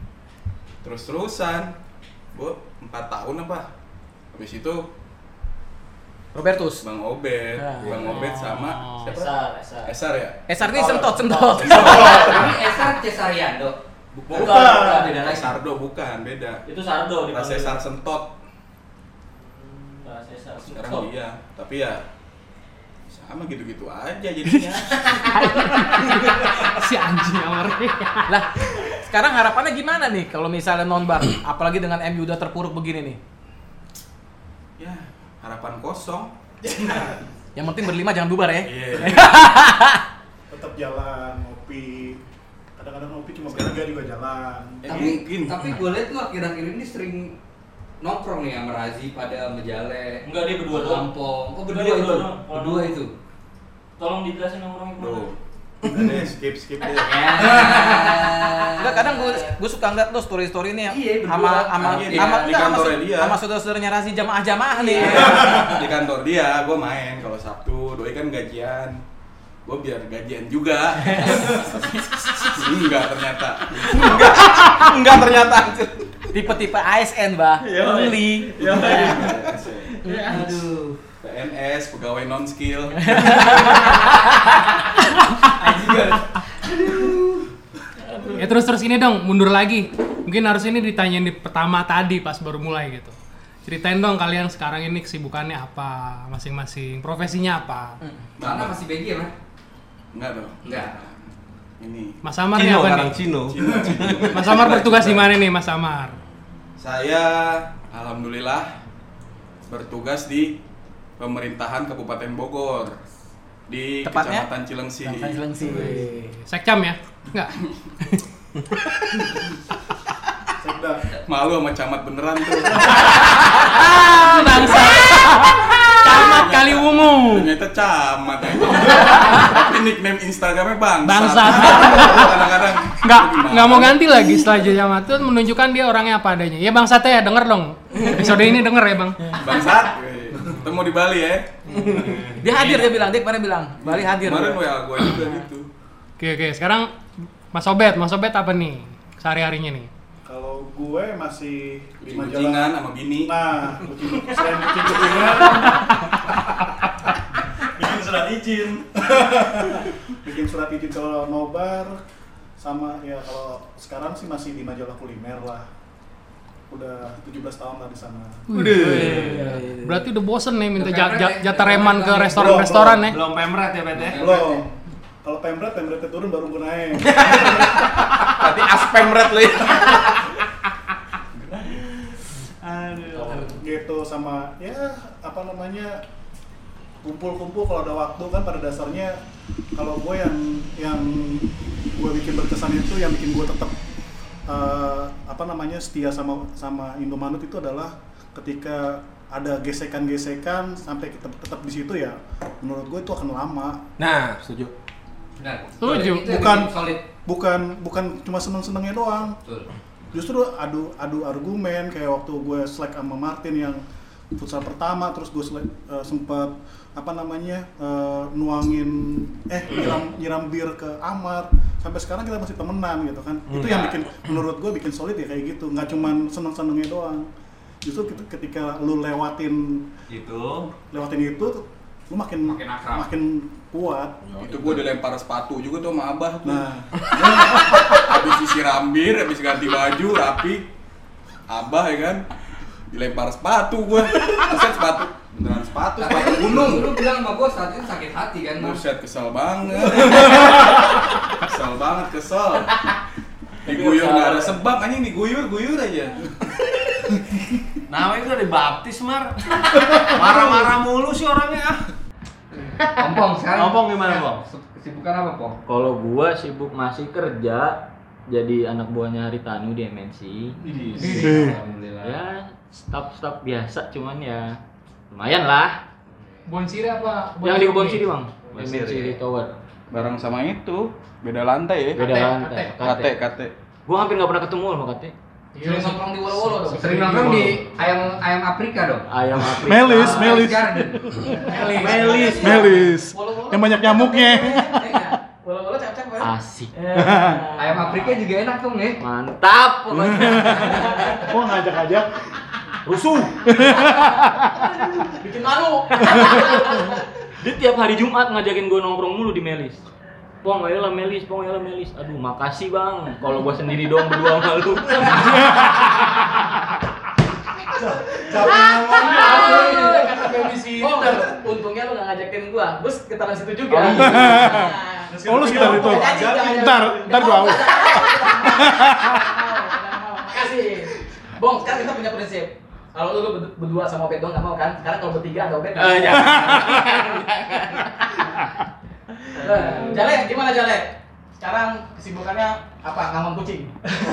terus terusan bu empat tahun apa habis itu Robertus. bang Obed Ya. bang Obed sama siapa Esar, Esar. Esar ya Esar ini sentot, sentot. Ini Esar Cesariando. Bukan, bukan, beda. Lagi. Sardo bukan beda. Itu Sardo di Pas Cesar sentot. Sekarang dia. Tapi ya sama gitu-gitu aja jadinya. Si anjing amar Lah, sekarang harapannya gimana nih kalau misalnya nonbar, apalagi dengan MU udah terpuruk begini nih? ya harapan kosong. Yang penting berlima jangan bubar ya. iya. Tetap jalan ngopi kadang-kadang ngopi cuma bertiga juga jalan Ya, tapi mungkin. tapi gue liat lu akhir-akhir ini sering nongkrong nih sama Razi pada Mejale Enggak, dia berdua doang. Lampung oh Enggak, berdua itu berdua doang. berdua itu Tolong dijelasin orang ke mana. tuh udah deh skip skip deh Enggak kadang gue gue suka ngeliat tuh story story nih yang Iya, sama sama Iya, di- sama di kantornya dia. sama saudara-saudaranya Razi jamaah-jamaah nih. di kantor dia gue main kalau sabtu doi kan gajian gue biar gajian juga. Enggak ternyata. Enggak. Ternyata. Tipe-tipe ASN, Bah. Only. aduh. PNS pegawai non skill. Ya terus terus ini dong mundur lagi. Mungkin harus ini ditanyain di pertama tadi pas baru mulai gitu. Ceritain dong kalian sekarang ini kesibukannya apa masing-masing profesinya apa? Mana masih BG ya enggak dong Enggak. ini Mas Amar nih apa nih Cino. Cino, Cino. Mas Amar bertugas di mana nih Mas Amar saya alhamdulillah bertugas di pemerintahan Kabupaten Bogor di Tepatnya? Kecamatan Cilengsi Jangan Cilengsi. sekcam ya enggak Malu sama camat beneran tuh. Bangsa. Camat kali wungu ternyata camat ya. tapi nickname Instagramnya bang Bangsat. kadang-kadang nggak nggak mau ganti lagi setelah jamat tuh menunjukkan dia orangnya apa adanya. Ya bang Sate ya denger dong. Episode ini denger ya bang? Bangsat Weh, ketemu di Bali ya. Dia hadir dia bilang, dia kemarin bilang, Bali hadir. kemarin WA gue juga gitu. Oke oke. Sekarang Mas Obet Mas Obet apa nih sehari harinya nih kalau gue masih di majalah sama bini. Nah, kucing, selain kucing kucingan, bikin surat izin, bikin surat izin kalau nobar, sama ya kalau sekarang sih masih di majalah kuliner lah. Udah 17 tahun lah di sana. berarti udah bosen nih minta jatah reman ke restoran-restoran ya? Belum pemret ya, Bet ya? Belum. Kalau pemret, pemretnya turun baru gue naik. Berarti aspem red lu ya. gitu sama ya apa namanya kumpul-kumpul kalau ada waktu kan pada dasarnya kalau gue yang yang gue bikin berkesan itu yang bikin gue tetap eh, apa namanya setia sama sama Indomanut itu adalah ketika ada gesekan-gesekan sampai kita tetap di situ ya menurut gue itu akan lama Nah, setuju. Benar Setuju. Bukan. solid bukan bukan cuma seneng-senengnya doang betul justru adu adu argumen kayak waktu gue slack sama Martin yang futsal pertama terus gue selek, eh, sempat apa namanya eh, nuangin eh nyiram nyiram bir ke Amar sampai sekarang kita masih temenan gitu kan itu yang bikin menurut gue bikin solid ya kayak gitu nggak cuman seneng senengnya doang justru ketika, ketika lu lewatin Itu. lewatin itu lu makin Makin akrab. makin kuat. Itu gue udah lempar sepatu juga tuh sama abah tuh. Nah. Habis isi rambir habis ganti baju rapi. Abah ya kan? Dilempar sepatu gue buset sepatu. Beneran sepatu sepatu tapi gunung. lu bilang sama gue saat itu sakit hati kan buset kesel banget. Kesel banget kesel. Diguyur nggak ada sebab anjing. Diguyur guyur aja. Namanya itu udah dibaptis, Mar. Marah-marah mulu sih orangnya. ah. Ompong sekarang Ompong gimana, Pong? kesibukan apa Pong? Kalau gua sibuk masih kerja jadi anak buahnya Haritanu di MNC. Alhamdulillah Ya, staff-staff biasa cuman ya lumayan lah. Bon Siri apa Yang di kebun sini, Bang. Bon MNC Siri. di Tower. bareng sama itu beda lantai ya Beda lantai. kate kate Gua hampir nggak pernah ketemu sama Kate. Sering nongkrong di Wolo-Wolo dong. Sering nongkrong di ayam ayam Afrika dong. Ayam Afrika. Melis, Ah, Melis. Garden. Melis, Melis. Yang banyak nyamuknya. Walau-walau cap-cap kan. Asik. Ayam Afrika juga enak dong ya. Mantap pokoknya. Kok ngajak-ngajak? Rusuh. Bikin malu. Dia tiap hari Jumat ngajakin gue nongkrong mulu di Melis. Pong, ayolah Melis, Pong, ayolah Melis. Aduh, makasih bang. Kalau gua sendiri doang berdua sama lu. Oh, untungnya lu gak ngajakin gua. Gua sekitaran situ juga. Oh, iya. Nah. Oh, lu sekitar itu? Ntar, ntar gua. Makasih. Bong, sekarang kita punya prinsip. Kalau lu ber- berdua sama Obet doang gak mau kan? Sekarang kalau bertiga ada Obet. Eh, jangan. Eh, Jale, gimana Jale? Sekarang kesibukannya apa? Ngamon kucing?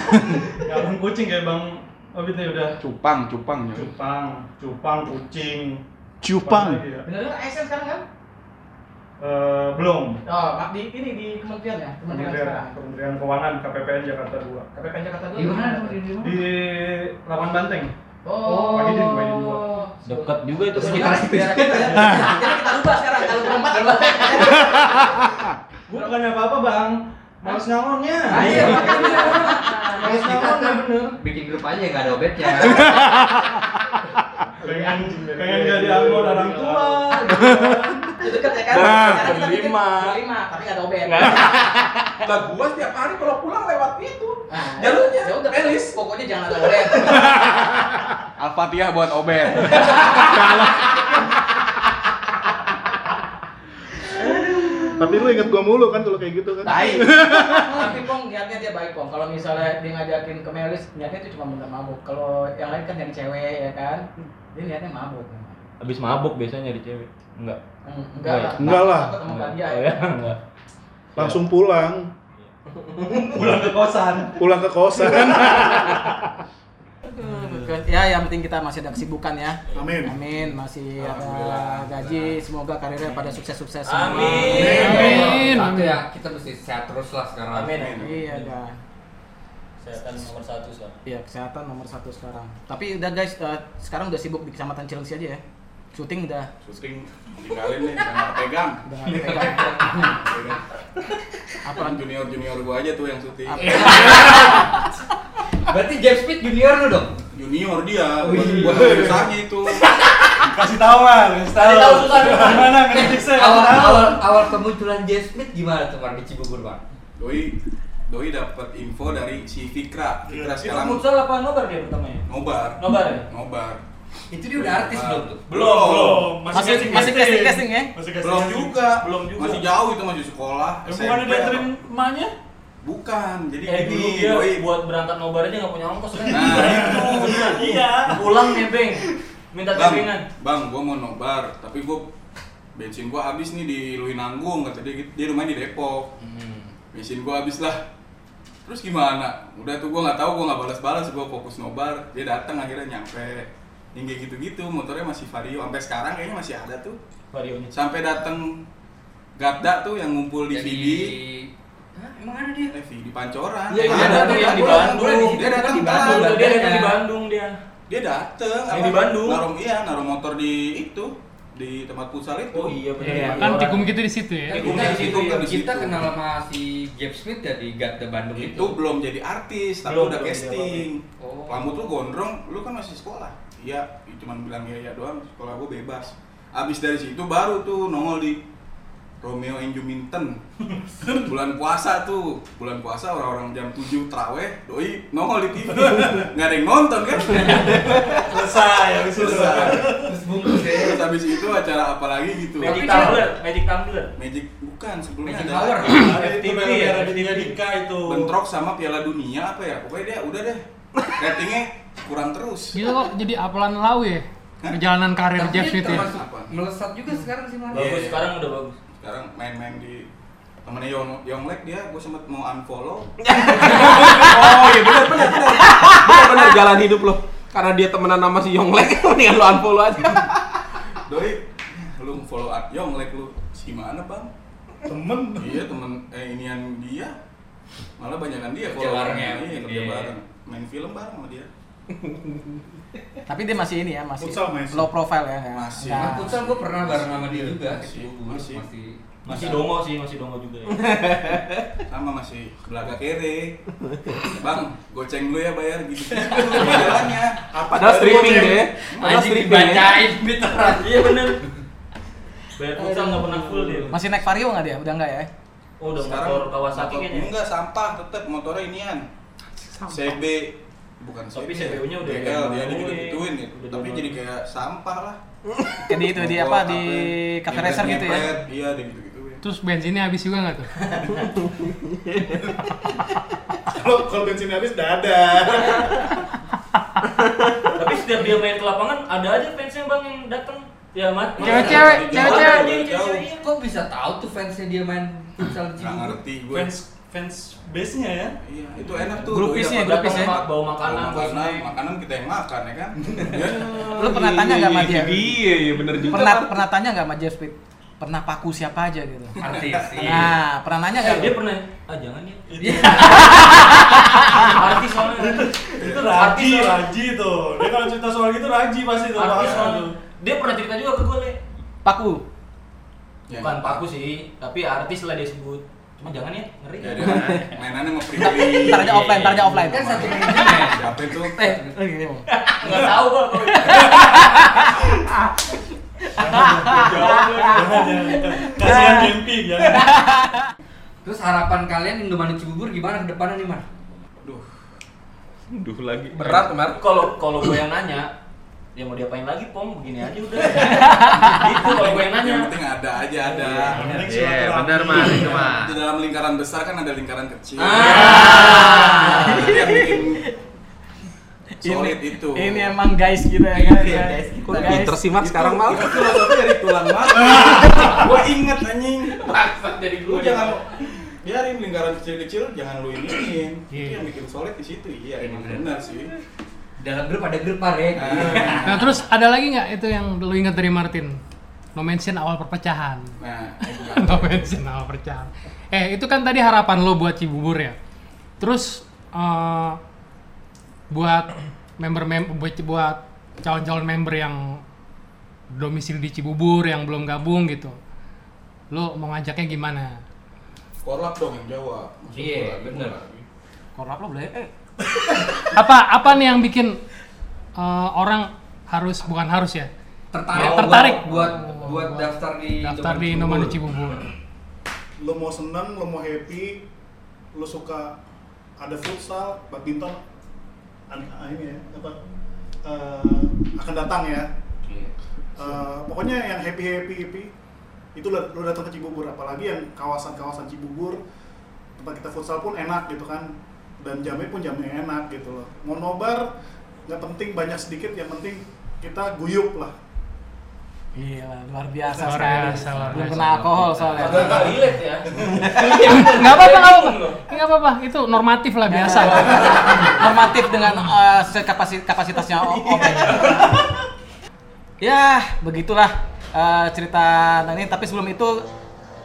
Ngabung kucing kayak Bang Obit nih udah Cupang, cupang ya. cupang, cupang, kucing. Cupang. Ya? Bener ASN sekarang kan? Eh, belum. Oh, di ini di kementerian ya? Kementerian Kementerian, sekarang. Kementerian Keuangan KPPN Jakarta 2. KPPN Jakarta dulu. Di mana di? Di Lapan Banteng. Oh. Dua. Dekat juga itu Sekitar situ Ya, kita, jadi kita rubah sekarang kalau berempat rubah. Bukannya apa-apa, Bang. Males nyamonnya. Ah, iya, makanya. Males nyamonnya bener. Bikin grup aja nggak ada obetnya. Pengen pengen jadi anggota orang tua. Itu dekat ya kan? Nah, berlima. berlima, tapi nggak ada obet. Lah gua setiap hari kalau pulang lewat itu. Nah, Jalurnya. ya udah Pelis. Pokoknya jangan ada obet. Al-Fatihah buat Obet. Tapi lu inget gua mulu kan kalau kayak gitu kan? Baik. Tapi Pong niatnya dia baik Pong. Kalau misalnya dia ngajakin ke Melis, niatnya itu cuma bener mabuk. Kalau yang lain kan yang cewek ya kan, dia niatnya mabuk. Habis mabuk biasanya di cewek. Enggak. Eng- Enggak lah. Enggak lah. Mbak dia Oh ya. ya, enggak. Langsung pulang, Pulang ke kosan. pulang ke kosan. Ya, yang penting kita masih ada kesibukan ya. Amin. Amin, masih ada gaji. Semoga karirnya pada sukses-sukses semua. Amin. Amin. Satu ya, kita mesti sehat terus lah sekarang. Amin. Iya, kan. Kesehatan nomor satu sekarang. Iya, kesehatan nomor satu sekarang. Tapi udah guys, eh, sekarang udah sibuk di kecamatan Cilengsi aja ya. Syuting udah Syuting tinggalin nih, jangan pegang. Apaan junior-junior gua aja tuh yang syuting. Berarti James Smith junior lu dong? Junior dia, Oh, buat iya. buat perusahaannya itu. Kasih tahu kan, kasih tahu. Kasih tahu, bukan. Gimana ngeritiknya? awal, awal, awal kemunculan James Smith gimana tuh di Cibubur bang? Doi Doi dapat info dari si Fikra. Fikra Itu sekarang futsal apa nobar dia pertamanya? nobar. Nobar ya? Nobar. Itu dia udah artis belum tuh? Belum, belum. Masih masih casting casting ya. Masih casting Belum juga. Belum juga. Masih jauh itu masih sekolah. Eh, bukannya SMP dianterin emaknya? Bukan. Jadi Eh dulu gini, dia Doi. buat berangkat nobar aja nggak punya ongkos kan? Nah, itu. Iya. Pulang nebeng, minta Bang, tebengan. bang, gua mau nobar, tapi gua bensin gua habis nih di Luinanggung kata dia gitu. dia rumahnya di Depok. Hmm. Bensin gua habis lah. Terus gimana? Udah tuh gua nggak tahu, gua nggak balas-balas, gua fokus nobar. Dia datang akhirnya nyampe. Yang kayak gitu-gitu, motornya masih Vario. Sampai sekarang kayaknya masih ada tuh. Varionya. Sampai datang Gatda tuh yang ngumpul di Jadi- VD. Hah, emang ada dia? Eh, VD Pancoran. Iya, Ada iya, ada tuh yang di Bandung. Di Dia situ datang kan di. Bandung. Dia datang di. Bandung dia. Dia dateng Yang di Bandung? Naruh iya, naruh motor di itu di tempat futsal itu. Oh iya benar. Iya, kan tikum kita di situ ya. Kan Tikum kita, di situ, kan di kita situ. kenal sama si James Smith ya di Gat the Bandung itu. itu belum jadi artis, tapi Belum, udah belum casting. Oh. Rambut lu gondrong, lu kan masih sekolah. Iya, cuman bilang iya iya doang, sekolah gua bebas. Abis dari situ baru tuh nongol di Romeo and Juminten bulan puasa tuh bulan puasa orang-orang jam 7 traweh doi nongol di TV nggak ada yang nonton kan Selesai, habis itu. selesai Terus bungkus ya. terus habis itu acara apa lagi gitu Magic Tumbler, Magic Tumbler. Magic bukan sebelumnya Magic ada itu TV ya? Raditya Dika itu. bentrok sama Piala Dunia apa ya pokoknya dia udah deh ratingnya kurang terus Gitu kok jadi apalan lau ya. Perjalanan karir Tapi Jeff Smith ya. melesat juga sekarang sih Mar. Bagus Iya. sekarang udah bagus. sekarang main-main di temennya Yong Yonglek dia gue sempet mau unfollow Oh iya benar benar benar. Benar benar jalan hidup lo. Karena dia temenan sama si Yonglek, mendingan lu unfollow aja. doi lu follow up Yonglek lu si mana bang Temen. iya temen eh inian dia malah banyakan dia Kerja bareng ya? iya kerja Iya. bareng main film bareng sama dia Tapi dia masih ini ya, masih Futsal masih. low profile ya. Masih. Nah, futsal gue pernah bareng sama dia juga. Masih, masih. masih. Masih dongo sih, masih dongo juga ya. sama masih belaga kere bang goceng lu ya bayar gitu jalannya Padahal streaming deh. Anjing streaming ya. dibacain beneran. Iya bener. Bayar futsal nggak pernah full dia. Masih naik vario nggak dia? Udah nggak ya? Oh udah motor Kawasaki kayaknya. enggak sampah tetep motornya inian CB bukan Tapi CD. CPU-nya udah DL dia dianuin. digituin ya. Udah Tapi jadi kayak sampah lah. Kayak di itu di apa di cafe racer gitu ya. Iya, di gitu-gitu ya. Terus bensinnya habis juga nggak tuh? Kalau kalau bensin habis udah ada. Tapi setiap dia main ke lapangan ada aja fansnya bang yang datang. Ya mat. Cewek-cewek, cewek-cewek. Iya. Kok bisa tahu tuh fansnya dia main futsal Nggak ngerti gue. Fans fans base-nya ya. Iya, itu enak tuh. Grupisnya, Doi dapat grupisnya. apa? Bawa makanan, bawa bawa makanan, snack. makanan kita yang makan ya kan. Ya. Lu pernah tanya nggak sama dia? Iya, iya bener juga. Pernah pernah tanya nggak sama Jeff Speed? Pernah paku siapa aja gitu? Artis. Nah, pernah nanya Eh, nggak? dia pernah. Ah jangan ya. Artis soalnya. Itu Raji, Artis, Raji tuh. Dia kalau cerita soal gitu Raji pasti tuh. Artis bahas soalnya. Dia pernah cerita juga ke gue le. Paku. Ya, Bukan paku sih, tapi artis lah dia sebut. Cuma jangan ya, ngeri. Ya, mainannya sama Prilly. Ntar aja offline, ntar aja offline. Kan satu manajemen. Siapa itu? Eh, oh gini, Bang. Enggak tahu gua. Kasihan Gempi, jangan. Terus harapan kalian Indomani Cibubur gimana ke depannya nih, Mar? Duh, Duh lagi. Berat kemarin. Kalau kalau gue yang nanya, ya mau diapain lagi pom begini aja udah. gitu kalau gue yang nanya. yang penting ada aja ada. Yang penting Iya, silaturahmi. benar mah itu mah. Di dalam lingkaran besar kan ada lingkaran kecil. Ah. Itu yang bikin solid ini, itu. Ini emang guys kita ya kan. Iya, ya. guys kita. Kok pinter sih sekarang mal? Itu filosofi dari tulang mat. Gua inget anjing. Lu gue jangan biarin lingkaran kecil-kecil jangan lu iniin. Itu Iya. yang bikin solid di situ. Iya, emang benar sih. Dalam grup ada grup Mar ya. Nah, Nah terus ada lagi nggak itu yang lu ingat dari Martin? No mention awal perpecahan. nah, no mention awal perpecahan. Eh itu kan tadi harapan lo buat Cibubur ya. Terus eh, buat member mem buat buat calon-calon member yang domisili di Cibubur yang belum gabung gitu. Lo mau ngajaknya gimana? korlap dong yang jawab. Iya, bener. Korlap lo boleh. Eh, Apa apa nih yang bikin eh, orang harus bukan harus ya? Tertarik, Ya, tertarik. buat buat daftar di Daftar di Indomani Cibubur. Lo mau seneng, lo mau happy, lo suka ada futsal, badminton, ah, ini ya, apa, eh, akan datang ya. Iya. Eh, pokoknya yang happy happy happy itu lo lo datang ke Cibubur apalagi yang kawasan-kawasan Cibubur tempat kita futsal pun enak gitu kan dan jamnya pun jamnya enak gitu loh mau nobar nggak penting banyak sedikit yang penting kita guyup lah Gila, luar biasa Luar sekali. biasa, luar Belum biasa. kena alkohol soalnya. Agak agak relate ya. Nggak apa-apa, nggak apa-apa. Nggak apa-apa, itu normatif lah biasa. Normatif dengan sekapasi- kapasitasnya O- Open. ya, begitulah eh, cerita nah ini. Tapi sebelum itu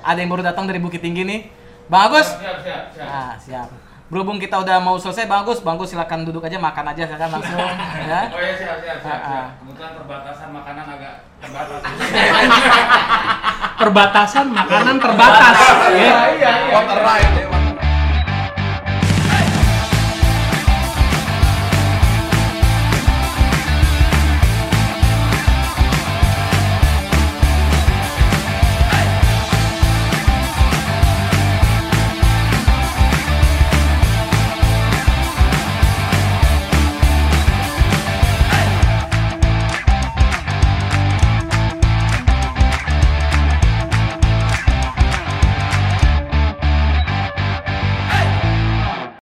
ada yang baru datang dari Bukit Tinggi nih. Bang Agus. Siap, siap, siap. Nah, siap. Berhubung kita udah mau selesai, Bang Agus, Bang Agus silakan duduk aja, makan aja silakan langsung. ya. Oh ya siap, siap, siap, Ah, ah. siap. Kebetulan perbatasan makanan agak terbatas. Perbatasan makanan terbatas. Iya, Ya. iya, iya. Water right ya, water